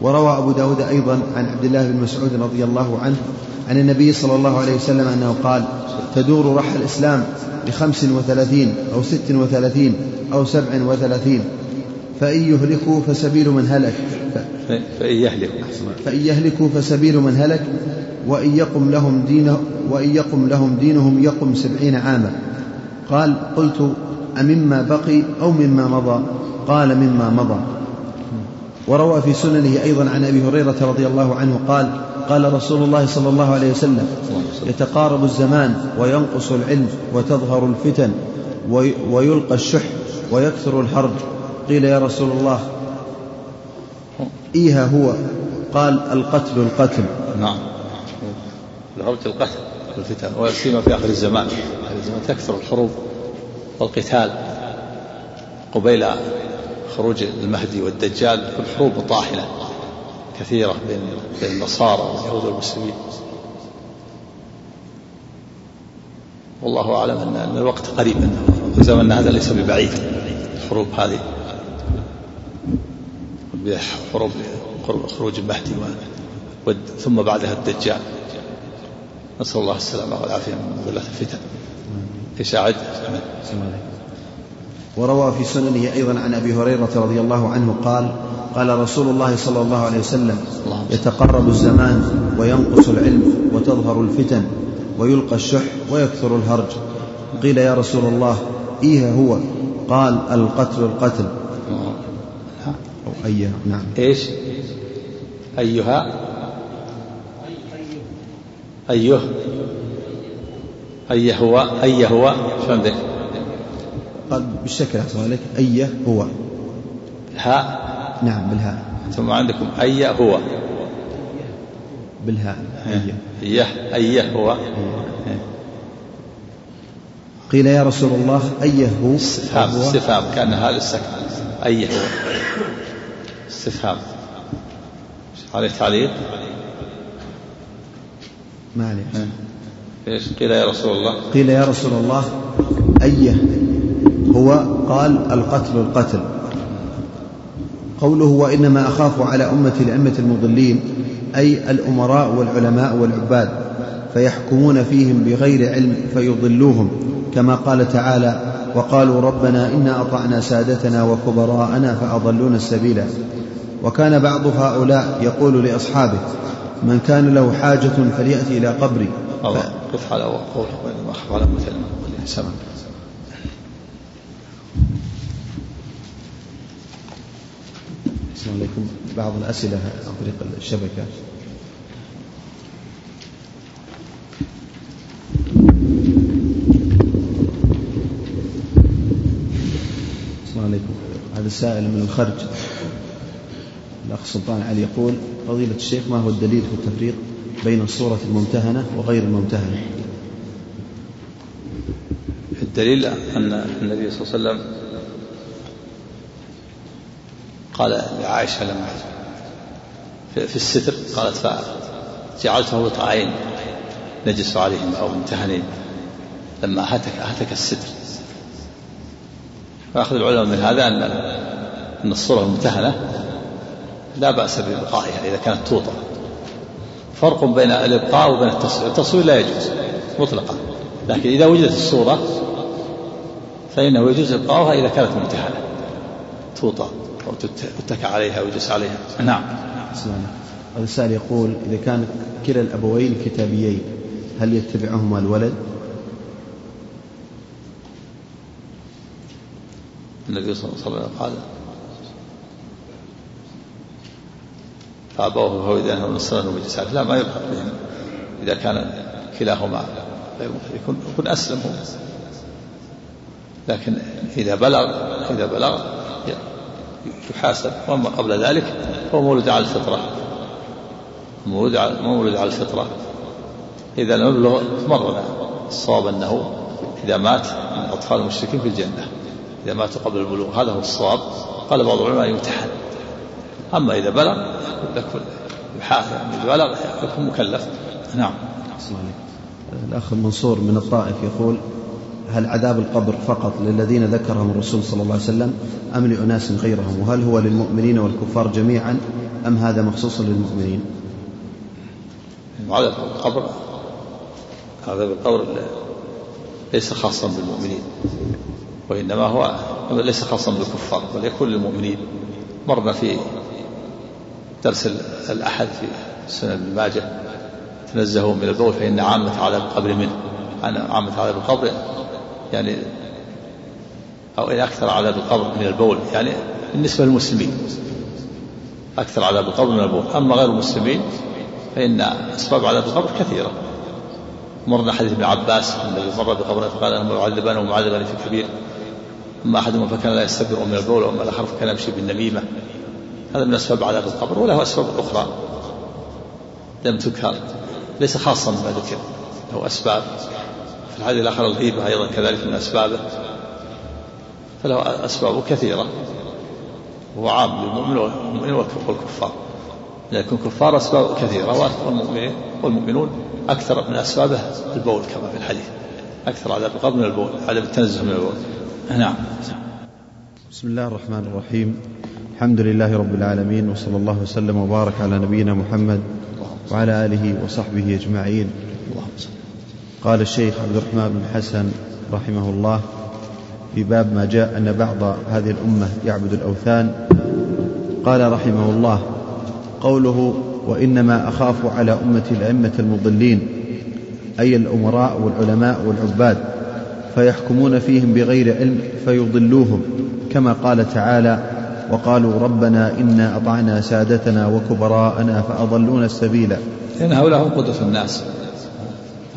وروى أبو داود أيضا عن عبد الله بن مسعود رضي الله عنه عن النبي صلى الله عليه وسلم أنه قال تدور رحى الإسلام بخمس وثلاثين أو ست وثلاثين أو سبع وثلاثين فإن يهلكوا فسبيل من هلك فإن يهلكوا. فإن يهلكوا فسبيل من هلك وإن يقم لهم دينه وإن يقم لهم دينهم يقم سبعين عاما. قال قلت أمما بقي أو مما مضى؟ قال مما مضى. وروى في سننه أيضا عن أبي هريرة رضي الله عنه قال قال رسول الله صلى الله عليه وسلم يتقارب الزمان وينقص العلم وتظهر الفتن ويلقى الشح ويكثر الهرج قيل يا رسول الله إيها هو؟ قال القتل القتل. نعم. الهرج القتل والفتن ويسيما في آخر الزمان. آخر الزمان تكثر الحروب والقتال. قبيل خروج المهدي والدجال تكون حروب طاحنة كثيرة بين بين النصارى واليهود والمسلمين. والله أعلم أن الوقت قريب وزمننا هذا ليس ببعيد الحروب هذه. حروب خروج المهدي ثم بعدها الدجال. نسأل الله السلامة والعافية من ذلة الفتن. أعد؟ وروى في سننه أيضا عن أبي هريرة رضي الله عنه قال قال رسول الله صلى الله عليه وسلم يتقرب الزمان وينقص العلم وتظهر الفتن ويلقى الشح ويكثر الهرج. قيل يا رسول الله إيه هو؟ قال القتل القتل. أو أي نعم. إيش؟ أيها؟ أيه أيه هو أيه هو شو عندك قال بالشكل أحسن عليك أي هو. هاء نعم بالهاء. ثم عندكم أي هو. بالهاء. أي. أي هو. قيل يا رسول الله أي هو؟ استفهام استفهام. كأن هذا السكن أي هو. استفهام. عليه تعليق ما عليه إيش؟ قيل يا رسول الله. قيل يا رسول الله أيه هو قال القتل القتل. قوله وإنما أخاف على أمتي الأئمة المضلين أي الأمراء والعلماء والعباد فيحكمون فيهم بغير علم فيضلوهم كما قال تعالى وقالوا ربنا إنا أطعنا سادتنا وكبراءنا فأضلونا السبيل وكان بعض هؤلاء يقول لأصحابه من كان له حاجة فليأتي إلى قبري. قف على قوله وإنما أخاف على أمتي السلام السلام عليكم. بعض الأسئلة عن طريق الشبكة. السلام عليكم. هذا السائل من الخرج. الأخ سلطان علي يقول فضيلة الشيخ ما هو الدليل في التفريق بين الصورة الممتهنة وغير الممتهنة؟ الدليل أن النبي صلى الله عليه وسلم قال لعائشة لما في الستر قالت فجعلته وطعين نجس عليهم أو ممتهنين لما هتك هتك الستر. فأخذ العلماء من هذا أن أن الصورة الممتهنة لا بأس بإبقائها إذا كانت توطى فرق بين الإبقاء وبين التصوير. التصوير لا يجوز مطلقا. لكن إذا وجدت الصورة فإنه يجوز إبقاؤها إذا كانت ممتهنة. توطى أو تتكى عليها ويجلس عليها. نعم. هذا السائل يقول إذا كان كلا الأبوين كتابيين هل يتبعهما الولد؟ النبي صلى الله عليه وسلم قال فأبوه فهو من الصلاة وبجساده لا ما يلحق بهم إذا كان كلاهما يكون يكون أسلم هو. لكن إذا بلغ إذا بلغ يحاسب وأما قبل ذلك فهو مولود على الفطرة. مولود على مولود على الفطرة. إذا لم يبلغ مرنا الصواب أنه إذا مات من أطفال المشركين في الجنة. إذا ماتوا قبل البلوغ هذا هو الصواب. قال بعض العلماء يمتحن. أما إذا بلغ يكون بلغ يكون مكلف. نعم. الأخ منصور من الطائف يقول هل عذاب القبر فقط للذين ذكرهم الرسول صلى الله عليه وسلم أم لأناس غيرهم؟ وهل هو للمؤمنين والكفار جميعا أم هذا مخصوص للمؤمنين؟ عذاب القبر؟ عذاب القبر ليس خاصا بالمؤمنين وإنما هو ليس خاصا بالكفار بل يكون للمؤمنين. مرنا في درس الأحد في سنن ابن ماجه تنزهوا من البول فإن عامة عذاب القبر منه. عامة عذاب القبر يعني أو إن أكثر عذاب القبر من البول يعني بالنسبة للمسلمين. أكثر عذاب القبر من البول. أما غير المسلمين فإن أسباب عذاب القبر كثيرة. مرنا حديث ابن عباس الذي مر بقبر فقال انهم معذبان ومعذبان في كبير أما احدهما فكان لا يستبر من البول وأما الآخر فكان يمشي بالنميمة. هذا من أسباب عذاب القبر وله أسباب أخرى لم تذكر ليس خاصا بما ذكر له أسباب. في الحديث الآخر الغيبه أيضا كذلك من أسبابه. فله اسباب كثيرة. وهو عام للمؤمن والكفار. لكن الكفار أسباب كثيرة والمؤمنين والمؤمنون أكثر من أسبابه البول كما في الحديث. أكثر عذاب القبر من البول عدم التنزه من البول. نعم. بسم الله الرحمن الرحيم. الحمد لله رب العالمين وصلى الله وسلم وبارك على نبينا محمد وعلى آله وصحبه أجمعين. قال الشيخ عبد الرحمن بن حسن رحمه الله في باب ما جاء أن بعض هذه الأمة يعبد الأوثان. قال رحمه الله قوله وإنما أخاف على امتي الأئمة المضلين أي الأمراء والعلماء والعباد فيحكمون فيهم بغير علم فيضلوهم كما قال تعالى وقالوا ربنا إنا أطعنا سادتنا وكبراءنا فأضلونا السبيل. لأن هؤلاء هم قدوة الناس.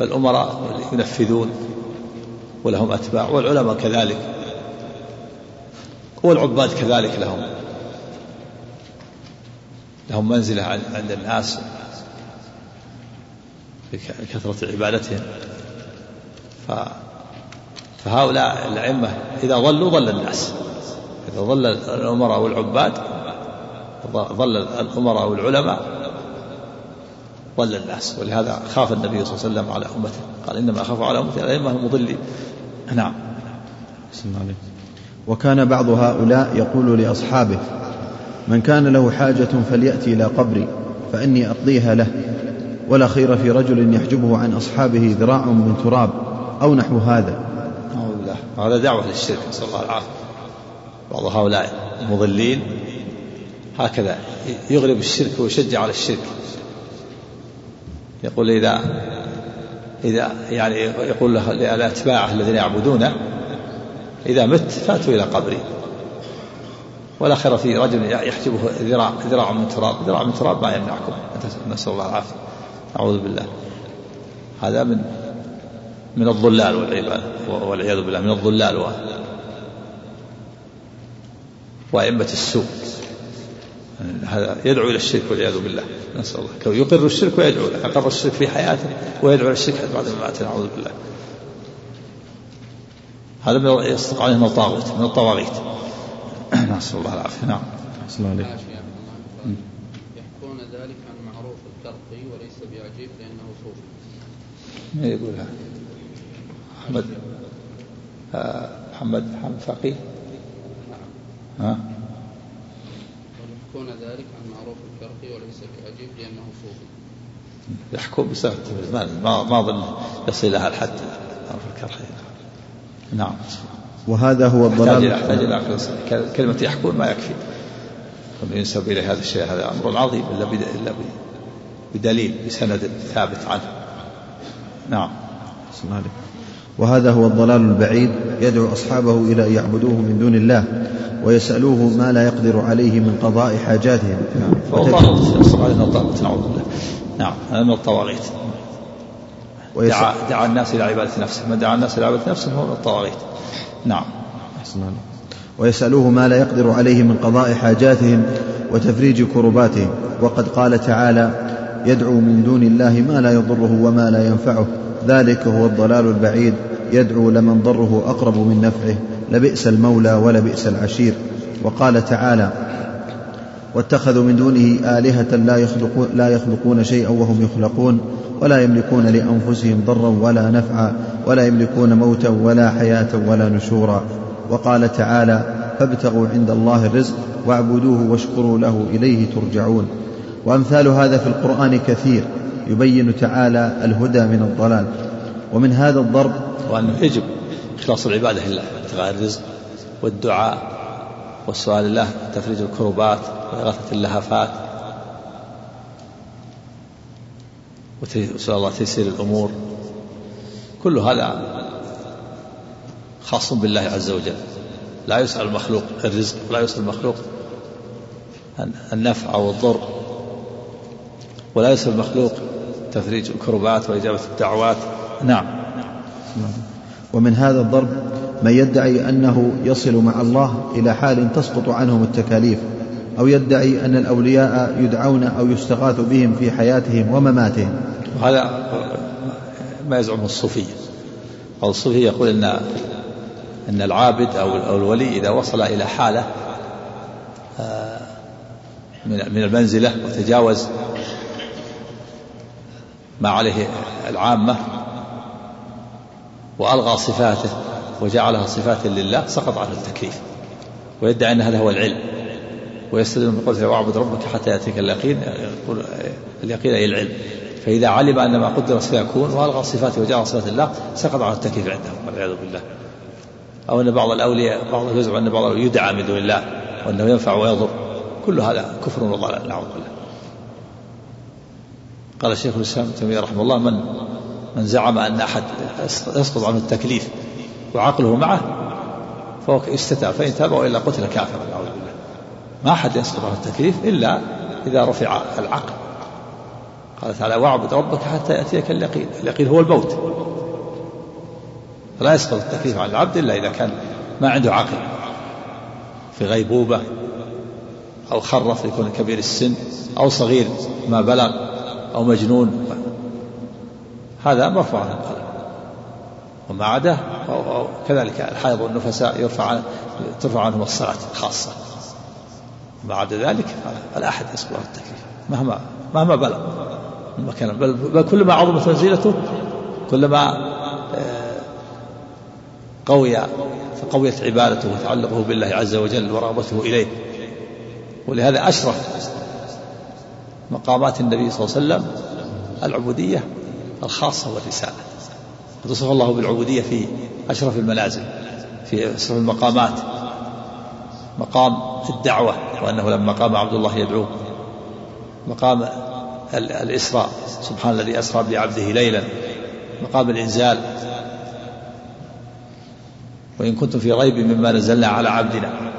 فالأمراء ينفذون ولهم أتباع والعلماء كذلك والعباد كذلك لهم لهم منزلة عند الناس بكثرة عبادتهم. فهؤلاء الأئمة إذا ضلوا ضل الناس. إذا ضل الأمراء والعباد ضل الأمراء والعلماء ضل الناس. ولهذا خاف النبي صلى الله عليه وسلم على أمته. قال إنما أخاف على أمتي الأئمة المضلين نعم. وكان بعض هؤلاء يقول لأصحابه من كان له حاجة فليأتي إلى قبري فإني أقضيها له. ولا خير في رجل يحجبه عن أصحابه ذراع من تراب أو نحو هذا. هذا دعوة للشرك نسأل الله العافية. بعض هؤلاء المضلين هكذا يغلب الشرك ويشجع على الشرك. يقول إذا إذا يعني يقول لأتباعه الذين يعبدونه إذا مت فأتوا إلى قبري. ولا خير في رجل يحجبه ذراع ذراع من تراب ذراع من تراب ما يمنعكم. نسأل الله العافية. أعوذ بالله. هذا من من الضلال والعياذ بالله من الضلال وأئمة السوء. هذا يدعو إلى الشرك والعياذ بالله. نسأل الله. لو يقر الشرك ويدعو له. أقر الشرك في حياته ويدعو إلى الشرك بعد ما مات نعوذ بالله. هذا من يصدق عليه من الطاغوت من الطواغيت. [CLEARS THROAT] نسأل الله العافية. نعم. نسأل الله. عليك يحكون ذلك عن معروف الكرقي وليس بعجيب لأنه صوفي. ما يقول هذا؟ محمد آه محمد محمد فقيه. ها؟ يحكون ذلك عن معروف الكرقي وليس بعجيب لأنه صوفي. يحكم بسبب ما ما اظن يصل لها الحد. معروف الكرقي نعم. وهذا هو الضلال. يحتاج إلى كلمة يحكون ما يكفي. ينسب إليه هذا الشيء هذا أمر عظيم إلا إلا بدليل بسند ثابت عنه. نعم. وهذا هو الضلال البعيد يدعو أصحابه إلى أن يعبدوه من دون الله ويسألوه ما لا يقدر عليه من قضاء حاجاتهم. نعم. فهو طاغوت نعوذ بالله. نعم هذا من الطواغيت. دعا, دعا الناس إلى عبادة نفسه. من دعا الناس إلى عبادة نفسه هو الطواغيت. نعم. ويسألوه ما لا يقدر عليه من قضاء حاجاتهم وتفريج كرباتهم. وقد قال تعالى يدعو من دون الله ما لا يضره وما لا ينفعه. ذلك هو الضلال البعيد يدعو لمن ضره أقرب من نفعه لبئس المولى ولبئس العشير. وقال تعالى واتخذوا من دونه آلهة لا يخلقون, لا يخلقون شيئا وهم يخلقون ولا يملكون لأنفسهم ضرا ولا نفعا ولا يملكون موتا ولا حياة ولا نشورا. وقال تعالى فابتغوا عند الله الرزق واعبدوه واشكروا له إليه ترجعون. وأمثال هذا في القرآن كثير. يبين تعالى الهدى من الضلال. ومن هذا الضرب وأنه يجب إخلاص العبادة لله ابتغاء الرزق والدعاء والسؤال الله تفريج الكربات وإغاثة اللهفات. وسؤال الله تيسير الأمور. كل هذا خاص بالله عز وجل. لا يسأل المخلوق الرزق ولا يسأل المخلوق النفع أو الضر ولا يسأل المخلوق تفريج الكربات وإجابة الدعوات. نعم. ومن هذا الضرب من يدعي أنه يصل مع الله إلى حال تسقط عنهم التكاليف أو يدعي أن الأولياء يدعون أو يستغاث بهم في حياتهم ومماتهم. وهذا ما يزعمه الصوفية أو الصوفية يقول أن أن العابد أو الولي إذا وصل إلى حالة آه، من المنزلة وتجاوز ما عليه العامة وألغى صفاته وجعلها صفات لله سقط عنه التكليف ويدعي أن هذا هو العلم ويستدل من قوله واعبد ربك حتى يأتيك اليقين يقول اليقين أي العلم فإذا علم أن ما قدر سيكون وألغى صفاته وجعل صفات الله سقط عنه التكليف عنده والعياذ بالله. أو أن بعض الأولياء بعض يزعم أن بعض يدعى من دون الله وأنه ينفع ويضر. كل هذا كفر وضلال نعوذ بالله. قال شيخ الإسلام ابن تيمية رحمه الله من من زعم أن أحد يسقط عنه التكليف وعقله معه فهو يستتاب فإن تاب وإلا قتل كافرا نعوذ بالله. ما أحد يسقط عنه التكليف إلا إذا رفع العقل. قال تعالى واعبد ربك حتى يأتيك اليقين اليقين هو الموت. فلا يسقط التكليف عن العبد إلا إذا كان ما عنده عقل في غيبوبة أو خرف يكون كبير السن أو صغير ما بلغ. أو مجنون. هذا مرفوع عن القلم. وما عداه كذلك الحائض والنفساء يرفع ترفع عنهم الصلاة الخاصة. ما عدا ذلك فلا أحد يسقط التكليف مهما مهما بلغ. المكان بل, بل كلما عظمت منزلته كلما قوي فقويت عبادته وتعلقه بالله عز وجل ورغبته إليه. ولهذا أشرف مقامات النبي صلى الله عليه وسلم العبودية الخاصة والرسالة. قد وصف الله بالعبودية في أشرف المنازل في أشرف المقامات. مقام الدعوة وأنه لما قام عبد الله يدعوه. مقام الإسراء سبحان الذي أسرى بعبده ليلا. مقام الإنزال. وإن كنتم في ريب مما نزلنا على عبدنا.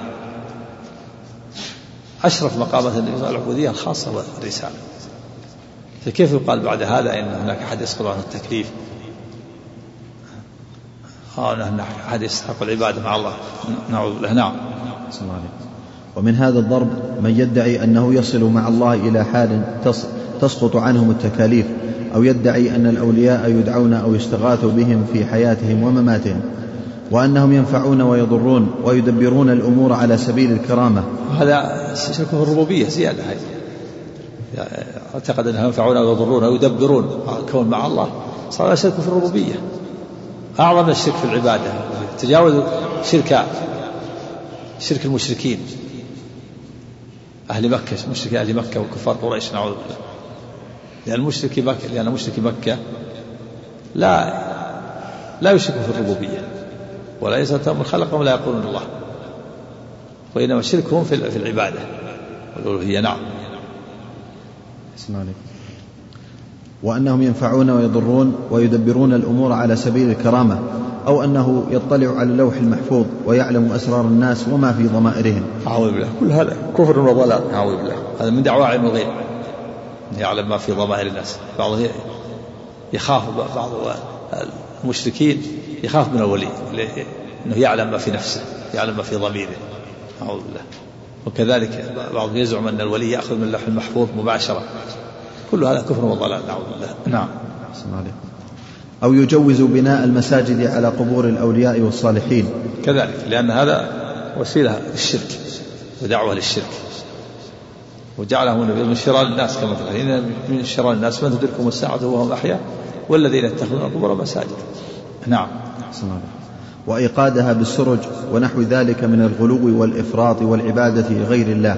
أشرف مقامات النبي صلى الله عليه وسلم العبودية الخاصة والرسالة فكيف يقال بعد هذا إن هناك أحد يسقط عنه التكليف؟ أو أن أحد يستحق العبادة مع الله. نعوذ بالله. نعم. ومن هذا الضرب من يدعي أنه يصل مع الله إلى حال تسقط عنهم التكاليف أو يدعي أن الأولياء يدعون أو يستغاث بهم في حياتهم ومماتهم. وأنهم ينفعون ويضرون ويدبرون الأمور على سبيل الكرامة. هذا شرك في الربوبية زيادة هذه أعتقد أنهم ينفعون ويضرون ويدبرون. الكون مع الله. صار شرك في الربوبية. أعظم الشرك في العبادة. تجاوز شرك شرك المشركين. أهل مكة مشركي أهل مكة وكفار قريش نعوذ بالله. لأن مشركي مكة لأن مشركي مكة لا لا يشرك في الربوبية. ولا يسألهم خلقهم لا يقولون الله. وإنما شركهم في العبادة. والألوهية نعم. اسمع عليك وأنهم ينفعون ويضرون ويدبرون الأمور على سبيل الكرامة أو أنه يطلع على اللوح المحفوظ ويعلم أسرار الناس وما في ضمائرهم. أعوذ بالله. كل هذا كفر وضلال. أعوذ بالله. هذا من دعوى علم الغيب يعلم ما في ضمائر الناس. بعضهم يخاف بعض المشركين. يخاف من الولي إنه يعلم ما في نفسه يعلم ما في ضميره. أعوذ بالله. وكذلك بعضهم يزعم أن الولي يأخذ من اللوح المحفوظ مباشرة. كل هذا كفر وضلال نعوذ بالله. نعم. أو يجوز بناء المساجد على قبور الأولياء والصالحين. كذلك لأن هذا وسيلة للشرك ودعوة للشرك. وجعله من شرار الناس كما في الحديث من شرار الناس من تدركهم الساعة وهم أحياء والذين يتخذون القبور مساجد. نعم. وإيقادها بالسرج ونحو ذلك من الغلو والإفراط والعبادة لغير الله.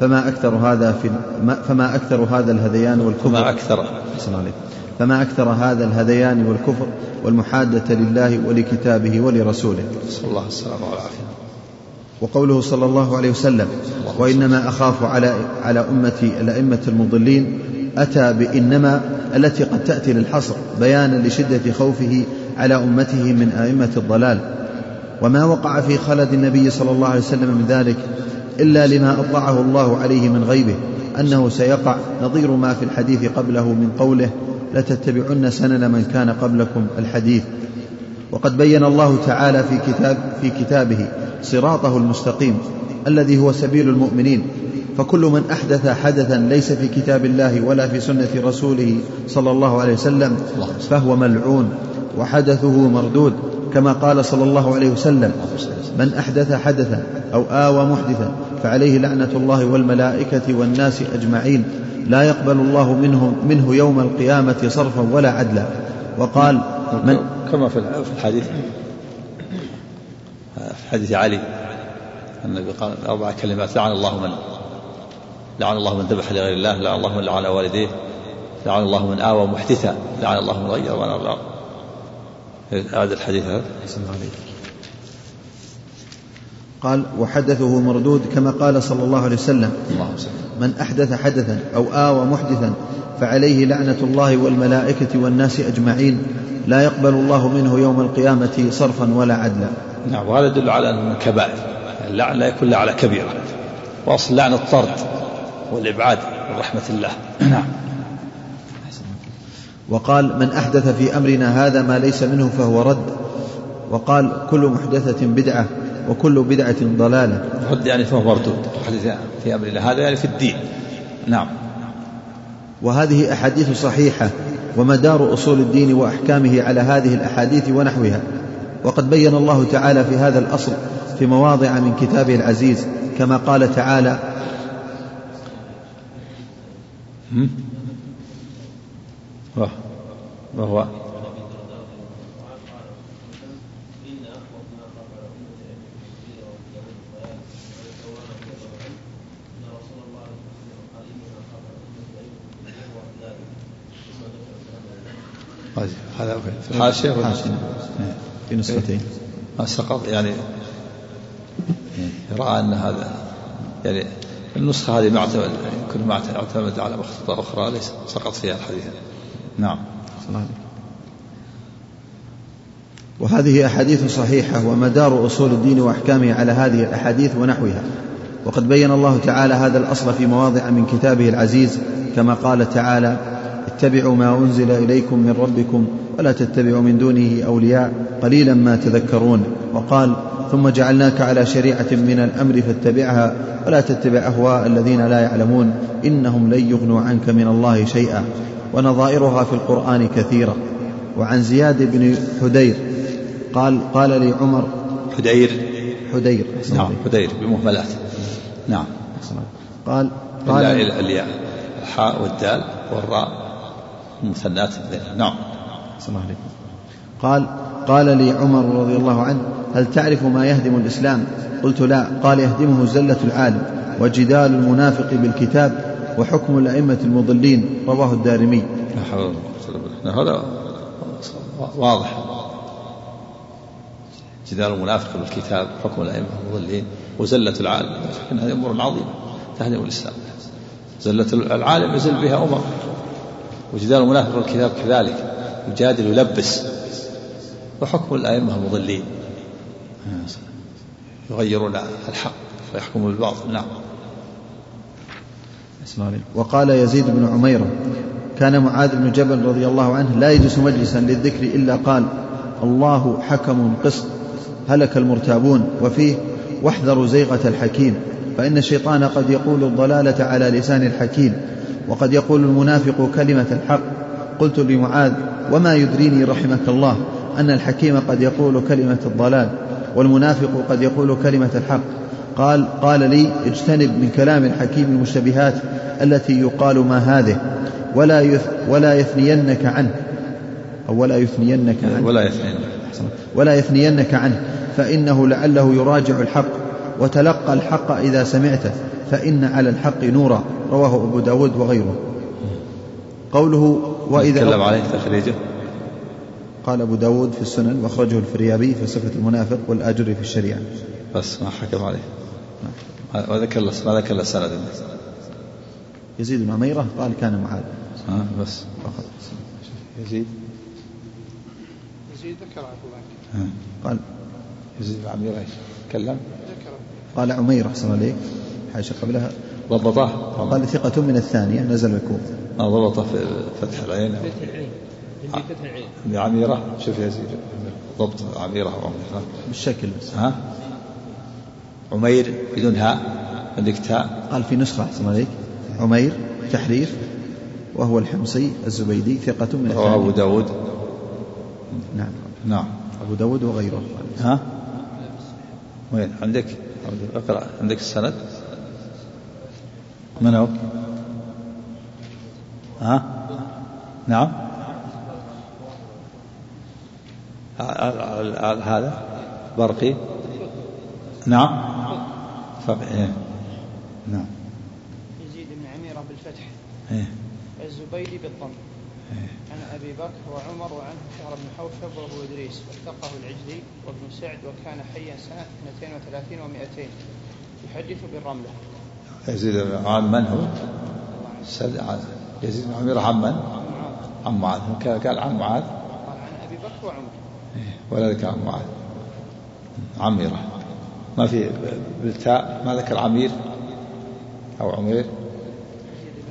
فما أكثر هذا في فما أكثر هذا الهذيان والكفر. فما أكثر. فما أكثر هذا الهذيان والكفر والمحادة لله ولكتابه ولرسوله. صلى الله السلامة والعافية وقوله صلى الله عليه وسلم وإنما أخاف على على أمتي الأئمة المضلين أتى بإنما التي قد تأتي للحصر بيانا لشدة خوفه على أمته من أئمة الضلال. وما وقع في خلد النبي صلى الله عليه وسلم من ذلك إلا لما أطلعه الله عليه من غيبه أنه سيقع نظير ما في الحديث قبله من قوله لتتبعن سنن من كان قبلكم الحديث وقد بين الله تعالى في كتاب في كتابه صراطه المستقيم الذي هو سبيل المؤمنين. فكل من أحدث حدثا ليس في كتاب الله ولا في سنة رسوله صلى الله عليه وسلم فهو ملعون. وحدثه مردود كما قال صلى الله عليه وسلم من أحدث حدثا أو آوى محدثا فعليه لعنة الله والملائكة والناس أجمعين لا يقبل الله منهم منه يوم القيامة صرفا ولا عدلا. وقال من كما في الحديث في حديث علي النبي قال أربع كلمات لعن الله من لعن الله من ذبح لغير الله لعن الله من لعن والديه لعن الله من آوى محدثا لعن الله من غير هذا الحديث هذا. قال وحدثه مردود كما قال صلى الله عليه وسلم. من أحدث حدثا أو آوى محدثا فعليه لعنة الله والملائكة والناس أجمعين. لا يقبل الله منه يوم القيامة صرفا ولا عدلا. نعم وهذا يدل على من كبائر. اللعن لا يكون على كبيرة. وأصل اللعن الطرد والإبعاد من رحمة الله. [CLEARS THROAT] نعم. وقال من أحدث في أمرنا هذا ما ليس منه فهو رد. وقال كل محدثة بدعة وكل بدعة ضلالة. رد يعني فهو مردود في أمرنا هذا يعني في الدين. نعم. وهذه أحاديث صحيحة ومدار أصول الدين وأحكامه على هذه الأحاديث ونحوها. وقد بين الله تعالى في هذا الأصل في مواضع من كتابه العزيز كما قال تعالى وهو هذا في الحاشية في نسختين. ما سقط يعني رأى أن هذا يعني النسخة هذه معتمد كل ما اعتمد على مخطوطة أخرى ليس سقط فيها الحديث. نعم. وهذه أحاديث صحيحة ومدار أصول الدين وأحكامه على هذه الأحاديث ونحوها. وقد بين الله تعالى هذا الأصل في مواضع من كتابه العزيز كما قال تعالى اتبعوا ما أنزل إليكم من ربكم ولا تتبعوا من دونه أولياء قليلا ما تذكرون. وقال ثم جعلناك على شريعة من الأمر فاتبعها ولا تتبع أهواء الذين لا يعلمون إنهم لن يغنوا عنك من الله شيئا. ونظائرها في القرآن كثيرة. وعن زياد بن حدير قال قال لي عمر حدير. حدير نعم حدير بمهملات. نعم. قال قال الياء الحاء والدال والراء مثنات نعم. قال قال لي عمر رضي الله عنه هل تعرف ما يهدم الإسلام؟ قلت لا. قال يهدمه زلة العالم وجدال المنافق بالكتاب وحكم الأئمة المضلين رواه الدارمي. لا حول ولا هذا واضح. جدال المنافق بالكتاب حكم الأئمة المضلين وزلة العالم. لكن هذه أمور عظيمة تهدم الإسلام. زلة العالم يزل بها أمم. وجدال المنافق الكتاب كذلك. يجادل ويلبس وحكم الأئمة المضلين. يغيرون الحق ويحكمون بالباطل. نعم. وقال يزيد بن عميرة كان معاذ بن جبل رضي الله عنه لا يجلس مجلسا للذكر إلا قال الله حكم قسط هلك المرتابون وفيه واحذروا زيغة الحكيم فإن الشيطان قد يقول الضلالة على لسان الحكيم وقد يقول المنافق كلمة الحق. قلت لمعاذ وما يدريني رحمك الله أن الحكيم قد يقول كلمة الضلال والمنافق قد يقول كلمة الحق. قال قال لي اجتنب من كلام الحكيم المشتبهات التي يقال ما هذه ولا يث ولا يثنينك عنه. أو ولا يثنينك عنه. ولا يثنينك. ولا يثنينك عنه. فإنه لعله يراجع الحق وتلقى الحق إذا سمعته فإن على الحق نورا رواه أبو داود وغيره. قوله وإذا تكلم عليه تخريجه. قال أبو داود في السنن وأخرجه الفريابي في صفة المنافق والآجري في الشريعة. بس ما حكم عليه. ما ذكر ما ذكر سند. يزيد بن عميرة قال كان معاذ. ها بس. يزيد. يزيد ذكر أبو قال يزيد بن عميرة إيش؟ تكلم. قال عمير أحسن عليك. حاشا قبلها. ضبطه. قال ثقة من الثانية نزل الكوفة آه ضبطه في فتح العين. فتح العين. فتح العين. عميرة. شوف يا سيدي ضبط عميرة وعميرة. بالشكل بس. ها؟ عمير بدون هاء عندك تاء. قال في نسخة أحسن عليك عمير تحريف وهو الحمصي الزبيدي ثقة من رواه أبو داود. نعم. نعم. أبو داود وغيره. ها؟ وين؟ عندك؟ اقرأ. عندك السند؟ من هو؟ ها؟ نعم. هذا؟ برقي. نعم. إيه. نعم. يزيد بن عميرة بالفتح. إيه؟ الزبيدي بالضم إيه؟ عن أبي بكر وعمر وعنه شهر بن حوشب وأبو إدريس. وثقه العجلي وابن سعد وكان حيا سنة 32 و200 يحدث بالرملة. يزيد عن من هو؟ يزيد بن عمير عن من؟ عن معاذ. قال عن معاذ؟ قال عن أبي بكر وعمر. إيه؟ ولا ذكر عن معاذ. عميرة. ما في بالتاء ما ذكر عمير أو عمير يزيد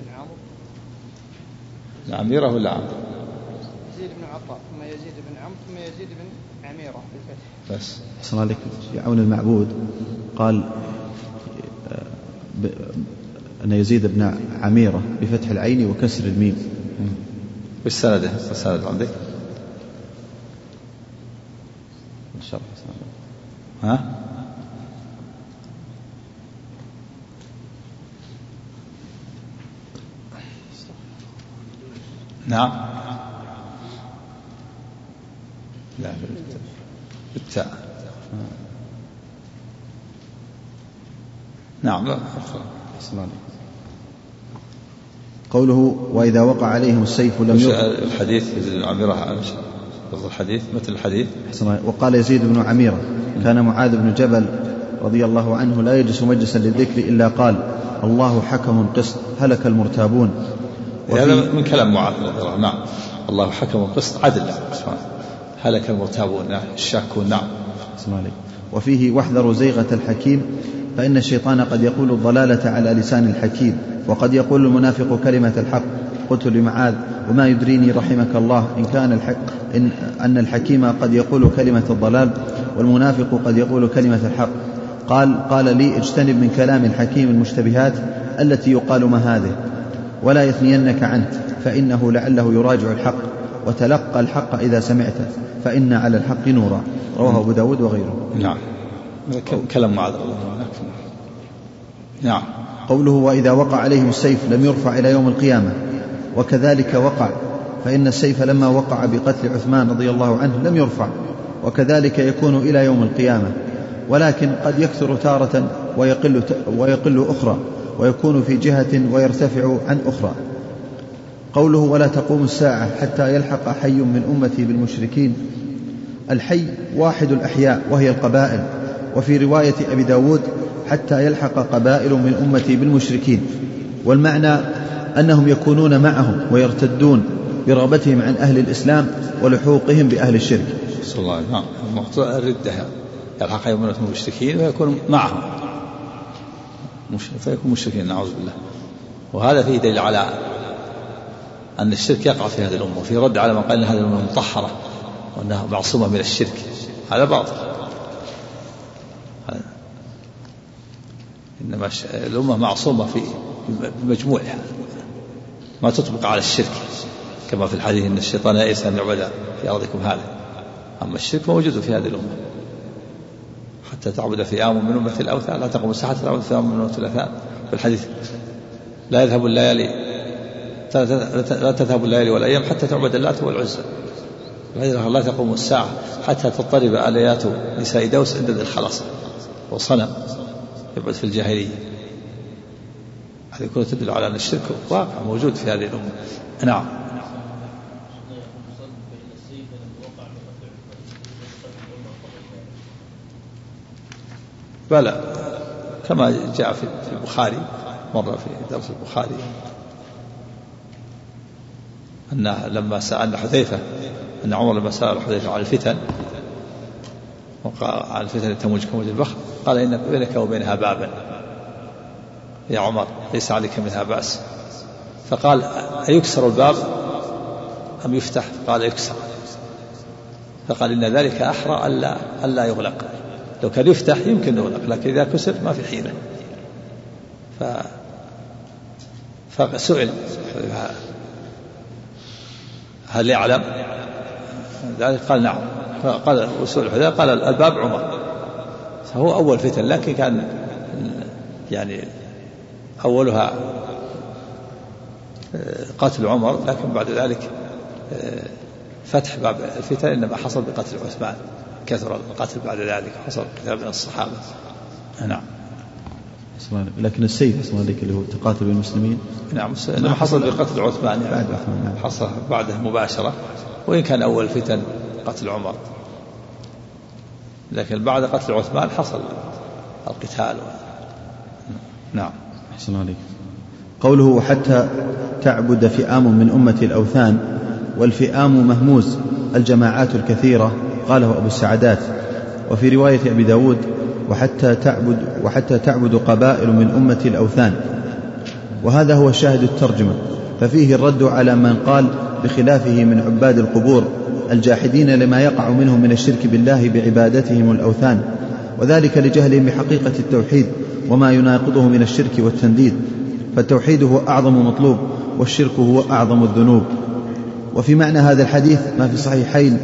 بن عمرو عميرة ولا عمرو؟ يزيد بن عطاء ثم يزيد بن عمرو ثم يزيد بن عميرة بالفتح بس صلى عليك في عون المعبود قال أن يزيد بن عميرة بفتح العين وكسر الميم بالسند السند عندك؟ الشرح ها؟ نعم. لا بالتاء نعم لا قوله وإذا وقع عليهم السيف لم يقع الحديث؟ عميرة الحديث مثل الحديث. وقال يزيد بن عميرة كان معاذ بن جبل رضي الله عنه لا يجلس مجلسا للذكر إلا قال الله حكم قسط هلك المرتابون. هذا من كلام معاذ رضي الله نعم. الله حكم قسط عدل. هلك المرتابون نعم. الشاكون. نعم. وفيه واحذروا زيغة الحكيم. فإن الشيطان قد يقول الضلالة على لسان الحكيم وقد يقول المنافق كلمة الحق. قلت لمعاذ وما يدريني رحمك الله؟ إن كان الحق إن أن الحكيم قد يقول كلمة الضلال والمنافق قد يقول كلمة الحق. قال قال لي اجتنب من كلام الحكيم المشتبهات التي يقال ما هذه. ولا يثنينك عنه فإنه لعله يراجع الحق وتلقى الحق إذا سمعته فإن على الحق نورا. رواه أبو داود وغيره. نعم. كلام معاذ نعم. قوله وإذا وقع عليهم السيف لم يرفع إلى يوم القيامة وكذلك وقع فإن السيف لما وقع بقتل عثمان رضي الله عنه لم يرفع وكذلك يكون إلى يوم القيامة ولكن قد يكثر تارة ويقل, ويقل أخرى. ويكون في جهة ويرتفع عن أخرى. قوله ولا تقوم الساعة حتى يلحق حي من أمتي بالمشركين. الحي واحد الأحياء وهي القبائل وفي رواية أبي داود حتى يلحق قبائل من أمتي بالمشركين. والمعنى أنهم يكونون معهم ويرتدون برغبتهم عن أهل الإسلام ولحوقهم بأهل الشرك. صلى الله عليه وسلم. الردة يلحق يوم المشركين ويكون معهم. فيكون مشركين نعوذ بالله. وهذا فيه دليل على أن الشرك يقع في هذه الأمة وفي رد على من قال أن هذه الأمة مطهرة وأنها معصومة من الشرك. هذا باطل. إنما الأمة معصومة في بمجموعها ما تطبق على الشرك. كما في الحديث أن الشيطان يئس أن يعبد في أرضكم هذا. أما الشرك موجود في هذه الأمة. حتى تعبد في آم من أمة الأوثان. لا تقوم الساعة حتى تعبد في آم من أمة الأوثان. في الحديث لا يذهب الليالي. لا تذهب الليالي والأيام حتى تعبد اللات والعزى. لا تقوم الساعة حتى تضطرب آليات نساء دوس عند ذي الخلاصة وصنم. يبعد في الجاهلية. هذه كلها تدل على أن الشرك واقع موجود في هذه الأمة. نعم. بلى كما جاء في البخاري مرة في درس البخاري أن لما سأل حذيفة أن عمر لما سأل حذيفة عن الفتن وقال عن الفتن تموج كموج البخر قال إن بينك وبينها بابا يا عمر ليس عليك منها بأس. فقال أيكسر الباب أم يفتح؟ قال يكسر. فقال إن ذلك أحرى ألا ألا يغلق. لو كان يفتح يمكن يغلق لكن إذا كسر ما في حيلة. ف فسئل هل يعلم؟ ذلك قال نعم. قال وسئل حذيفة قال الباب عمر. فهو أول فتن لكن كان يعني أولها آه، قتل عمر لكن بعد ذلك آه، فتح باب الفتن إنما حصل بقتل عثمان. كثر القتل بعد ذلك حصل كثير من الصحابة. نعم. لكن السيف أصلا ذلك اللي هو تقاتل المسلمين. نعم انما حصل بقتل عثمان يعني بعد عثمان نعم. حصل بعده مباشرة وإن كان أول فتن قتل عمر. لكن بعد قتل عثمان حصل القتال. و... نعم. أحسن عليك. قوله حتى تعبد فئام من أمة الأوثان والفئام مهموز الجماعات الكثيرة. قاله أبو السعدات وفي رواية أبي داود وحتى تعبد وحتى تعبد قبائل من أمة الأوثان. وهذا هو شاهد الترجمة ففيه الرد على من قال بخلافه من عباد القبور الجاحدين لما يقع منهم من الشرك بالله بعبادتهم الأوثان وذلك لجهلهم بحقيقة التوحيد وما يناقضه من الشرك والتنديد فالتوحيد هو أعظم مطلوب والشرك هو أعظم الذنوب. وفي معنى هذا الحديث ما في صحيحين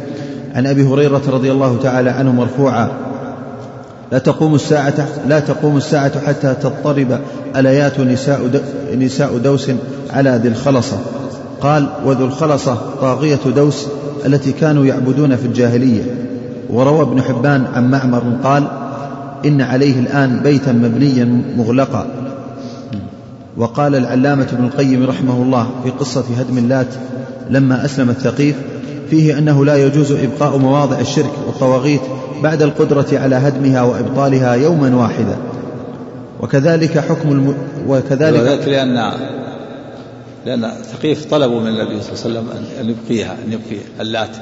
عن أبي هريرة رضي الله تعالى عنه مرفوعا لا تقوم الساعة لا تقوم الساعة حتى تضطرب أليات نساء نساء دوس على ذي الخلصة. قال وذو الخلصة طاغية دوس التي كانوا يعبدون في الجاهلية. وروى ابن حبان عن معمر قال إن عليه الآن بيتا مبنيا مغلقا. وقال العلامة ابن القيم رحمه الله في قصة هدم اللات لما أسلم الثقيف فيه أنه لا يجوز إبقاء مواضع الشرك والطواغيت بعد القدرة على هدمها وإبطالها يوما واحدا. وكذلك حكم الم... وكذلك وذلك لأن لأن ثقيف طلبوا من النبي صلى الله عليه وسلم أن يبقيها أن يبقي اللات.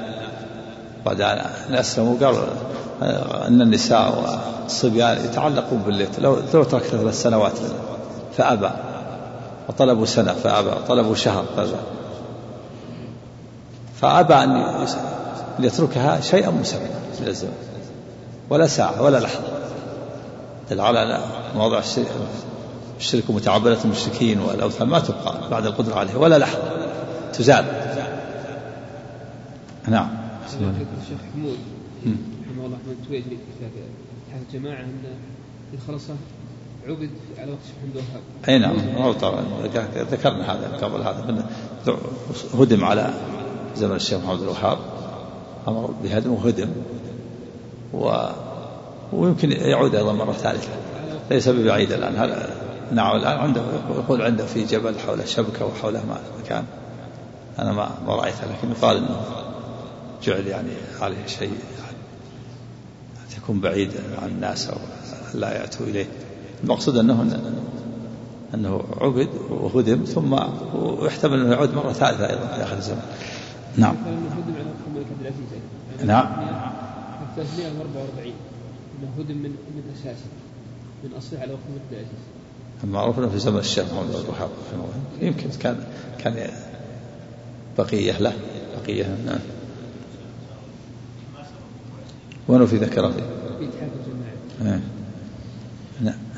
بعد أن أسلموا قالوا أن النساء والصبيان يتعلقون بالليت. لو لو تركت ثلاث سنوات فأبى. وطلبوا سنة فأبى. وطلبوا شهر فأبى. فأبى أن يتركها شيئا مسمى. من الزمن ولا ساعة ولا لحظة. دل على مواضع الشرك ومتعبدة المشركين والأوثان ما تبقى بعد القدرة عليه. ولا لحظة. تزال. نعم. الشيخ حمود رحمه الله من تويجري في كتابه الجماعة أن الخلصة عبد على وقت الشيخ محمد الوهاب أي نعم. ذكرنا هذا قبل. هذا هدم على زمن الشيخ محمد الوهاب أمر بهدم وهدم و ويمكن يعود أيضا مرة ثالثة. ليس ببعيد الآن. هذا نعم الآن؟ عنده يقول عنده في جبل حوله شبكة وحوله مكان. أنا ما ما رأيته لكن يقال إنه جعل يعني عليه شيء يعني تكون بعيد عن الناس أو لا يأتوا إليه. المقصود أنه أنه عبد وهدم ثم ويحتمل أنه يعود مرة ثالثة أيضا في آخر الزمان نعم. نعم. 344 انه هدم من من اساسه من اصله على وقت عبد العزيز المعروف أنه في زمن الشيخ محمد بن الوهاب يمكن كان كان بقية له. بقية نعم. وين في ذكره؟ في اتحاد الجماعة.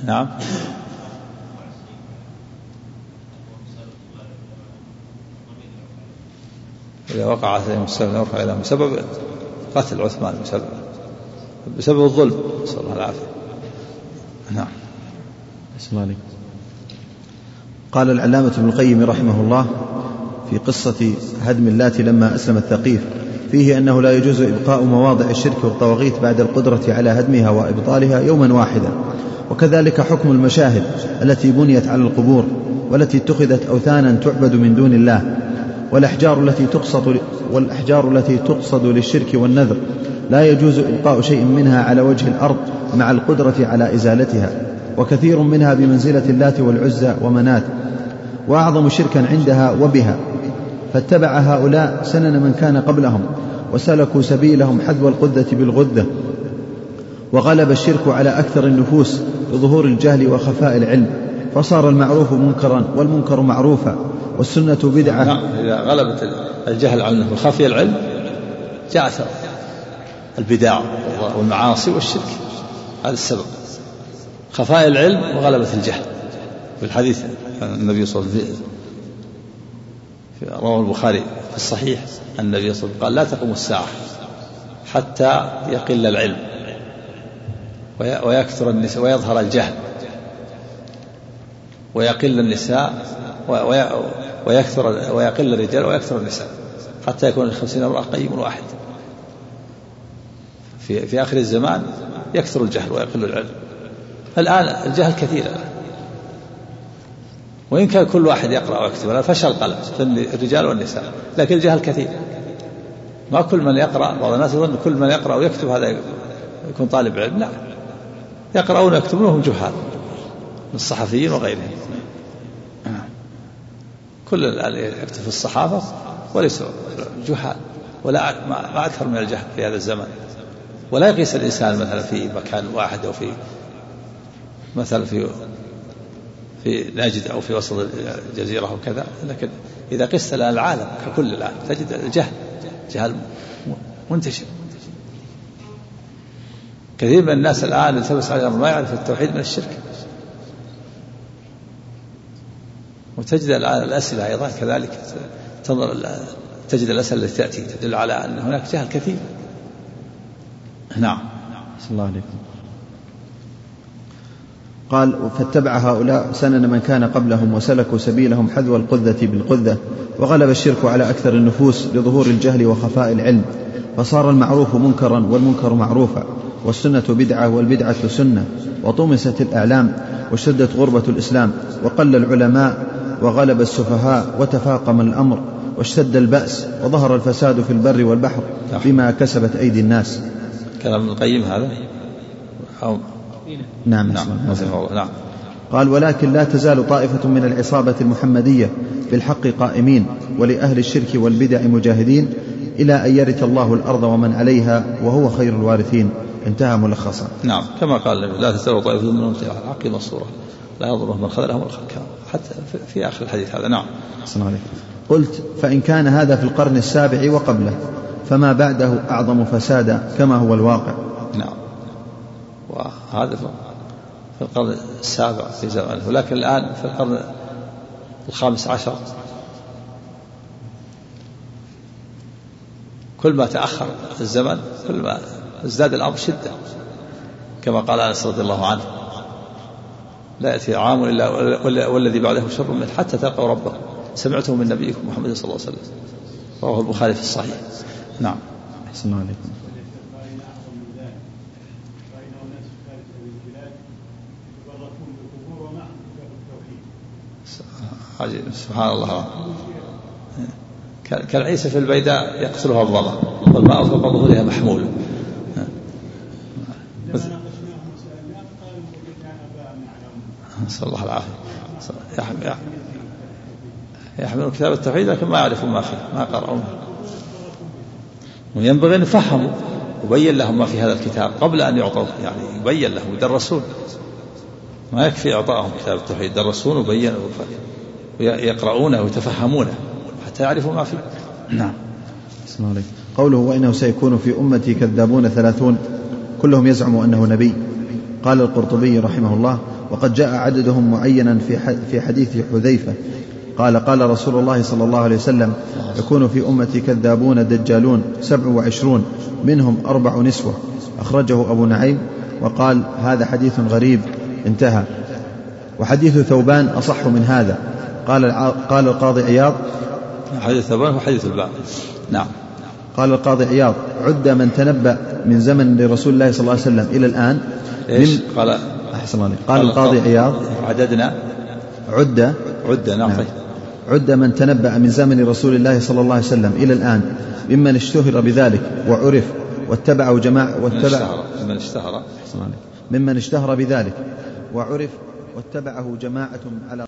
نعم. إذا وقع عليهم السبب يرفع إلى بسبب قتل عثمان بسبب بسبب الظلم. نسأل الله العافية. نعم. عليك قال العلامة ابن القيم رحمه الله في قصة هدم اللات لما أسلم الثقيف فيه أنه لا يجوز إبقاء مواضع الشرك والطواغيت بعد القدرة على هدمها وإبطالها يوما واحدا. وكذلك حكم المشاهد التي بنيت على القبور والتي اتخذت أوثانا تعبد من دون الله والأحجار التي تقصد والأحجار التي تقصد للشرك والنذر لا يجوز إبقاء شيء منها على وجه الأرض مع القدرة على إزالتها وكثير منها بمنزلة اللات والعزى ومنات وأعظم شركا عندها وبها. فاتبع هؤلاء سنن من كان قبلهم وسلكوا سبيلهم حذو القذة بالغذة وغلب الشرك على أكثر النفوس بظهور الجهل وخفاء العلم. فصار المعروف منكرا والمنكر معروفا والسنة بدعة. نعم إذا غلبت الجهل عنه وخفي العلم جاءت البدع والمعاصي والشرك. هذا السبب. خفاء العلم وغلبة الجهل. في الحديث النبي صلى الله عليه وسلم رواه البخاري في الصحيح النبي صلى الله عليه وسلم قال لا تقوم الساعة حتى يقل العلم ويكثر ويظهر الجهل. ويقل النساء ويكثر ويقل الرجال ويكثر النساء حتى يكون الخمسين امرأة قيم واحد. في في آخر الزمان يكثر الجهل ويقل العلم. الآن الجهل كثير. وإن كان كل واحد يقرأ ويكتب فشل القلم الرجال والنساء لكن الجهل كثير. ما كل من يقرأ بعض الناس يظن كل من يقرأ ويكتب هذا يكون طالب علم لا. يقرؤون ويكتبون وهم جهال. من الصحفيين وغيرهم. كل الآن يكتب في الصحافة وليسوا جهال ولا ما أكثر من الجهل في هذا الزمن. ولا يقيس الإنسان مثلا في مكان واحد أو في مثلا في في نجد أو في وسط الجزيرة أو كذا لكن إذا قست الآن العالم ككل الآن تجد الجهل جهل منتشر. كثير من الناس الآن التبس عليهم ما يعرف التوحيد من الشرك. وتجد الآن الأسئلة أيضا كذلك تنظر تجد الأسئلة التي تأتي تدل على أن هناك جهل كثير. نعم. صلى الله عليكم قال فاتبع هؤلاء سنن من كان قبلهم وسلكوا سبيلهم حذو القذة بالقذة وغلب الشرك على أكثر النفوس لظهور الجهل وخفاء العلم فصار المعروف منكرا والمنكر معروفا والسنة بدعة والبدعة سنة وطمست الأعلام واشتدت غربة الإسلام وقل العلماء وغلب السفهاء وتفاقم الأمر واشتد البأس وظهر الفساد في البر والبحر بما كسبت أيدي الناس. كلام ابن القيم هذا؟ أو نعم نعم نعم. قال ولكن لا تزال طائفة من العصابة المحمدية بالحق قائمين ولأهل الشرك والبدع مجاهدين إلى أن يرث الله الأرض ومن عليها وهو خير الوارثين. انتهى ملخصا. نعم كما قال لا تزال طائفة من أمتي على الحق منصورة لا يضرهم من خذلهم الخلق حتى في آخر الحديث هذا. نعم. أحسن عليك قلت فإن كان هذا في القرن السابع وقبله فما بعده أعظم فسادا كما هو الواقع. نعم. وهذا في القرن السابع في زمانه. ولكن الآن في القرن الخامس عشر كل ما تأخر الزمن كل ما ازداد الأمر شدة كما قال أنس رضي الله عنه لا يأتي عام إلا والذي بعده شر منه حتى تلقوا ربكم. سمعته من نبيكم محمد صلى الله عليه وسلم. رواه البخاري في الصحيح. نعم. أحسن عليكم. عجيب. سبحان الله. كالعيسى في البيداء يقتلها الظما والماء فوق ظهورها محمول. نسأل الله العافية. يحمل يحملون كتاب التوحيد لكن ما يعرفون ما فيه ما قرأوا وينبغي أن يفهموا يبين لهم ما في هذا الكتاب قبل أن يعطوا يعني يبين لهم يدرسون. ما يكفي إعطائهم كتاب التوحيد يدرسون ويبين ويقرؤونه ويتفهمونه حتى يعرفوا ما فيه. نعم. بسم الله قوله وإنه سيكون في أمتي كذابون ثلاثون كلهم يزعم أنه نبي. قال القرطبي رحمه الله وقد جاء عددهم معينا في في حديث حذيفة. قال قال رسول الله صلى الله عليه وسلم يكون في أمتي كذابون دجالون سبع وعشرون منهم أربع نسوة. أخرجه أبو نعيم وقال هذا حديث غريب. انتهى. وحديث ثوبان أصح من هذا. قال قال القاضي عياض حديث ثوبان هو حديث الباب نعم. قال القاضي عياض عد من تنبأ من زمن لرسول الله صلى الله عليه وسلم إلى الآن إيش؟ قال أحسن الله قال القاضي عياض. عددنا؟ عد. عد نعم, نعم. عد من تنبأ من زمن رسول الله صلى الله عليه وسلم إلى الآن ممن اشتهر بذلك وعرف واتبعه جماعة واتبع ممن اشتهر. ممن اشتهر بذلك وعرف واتبعه جماعة على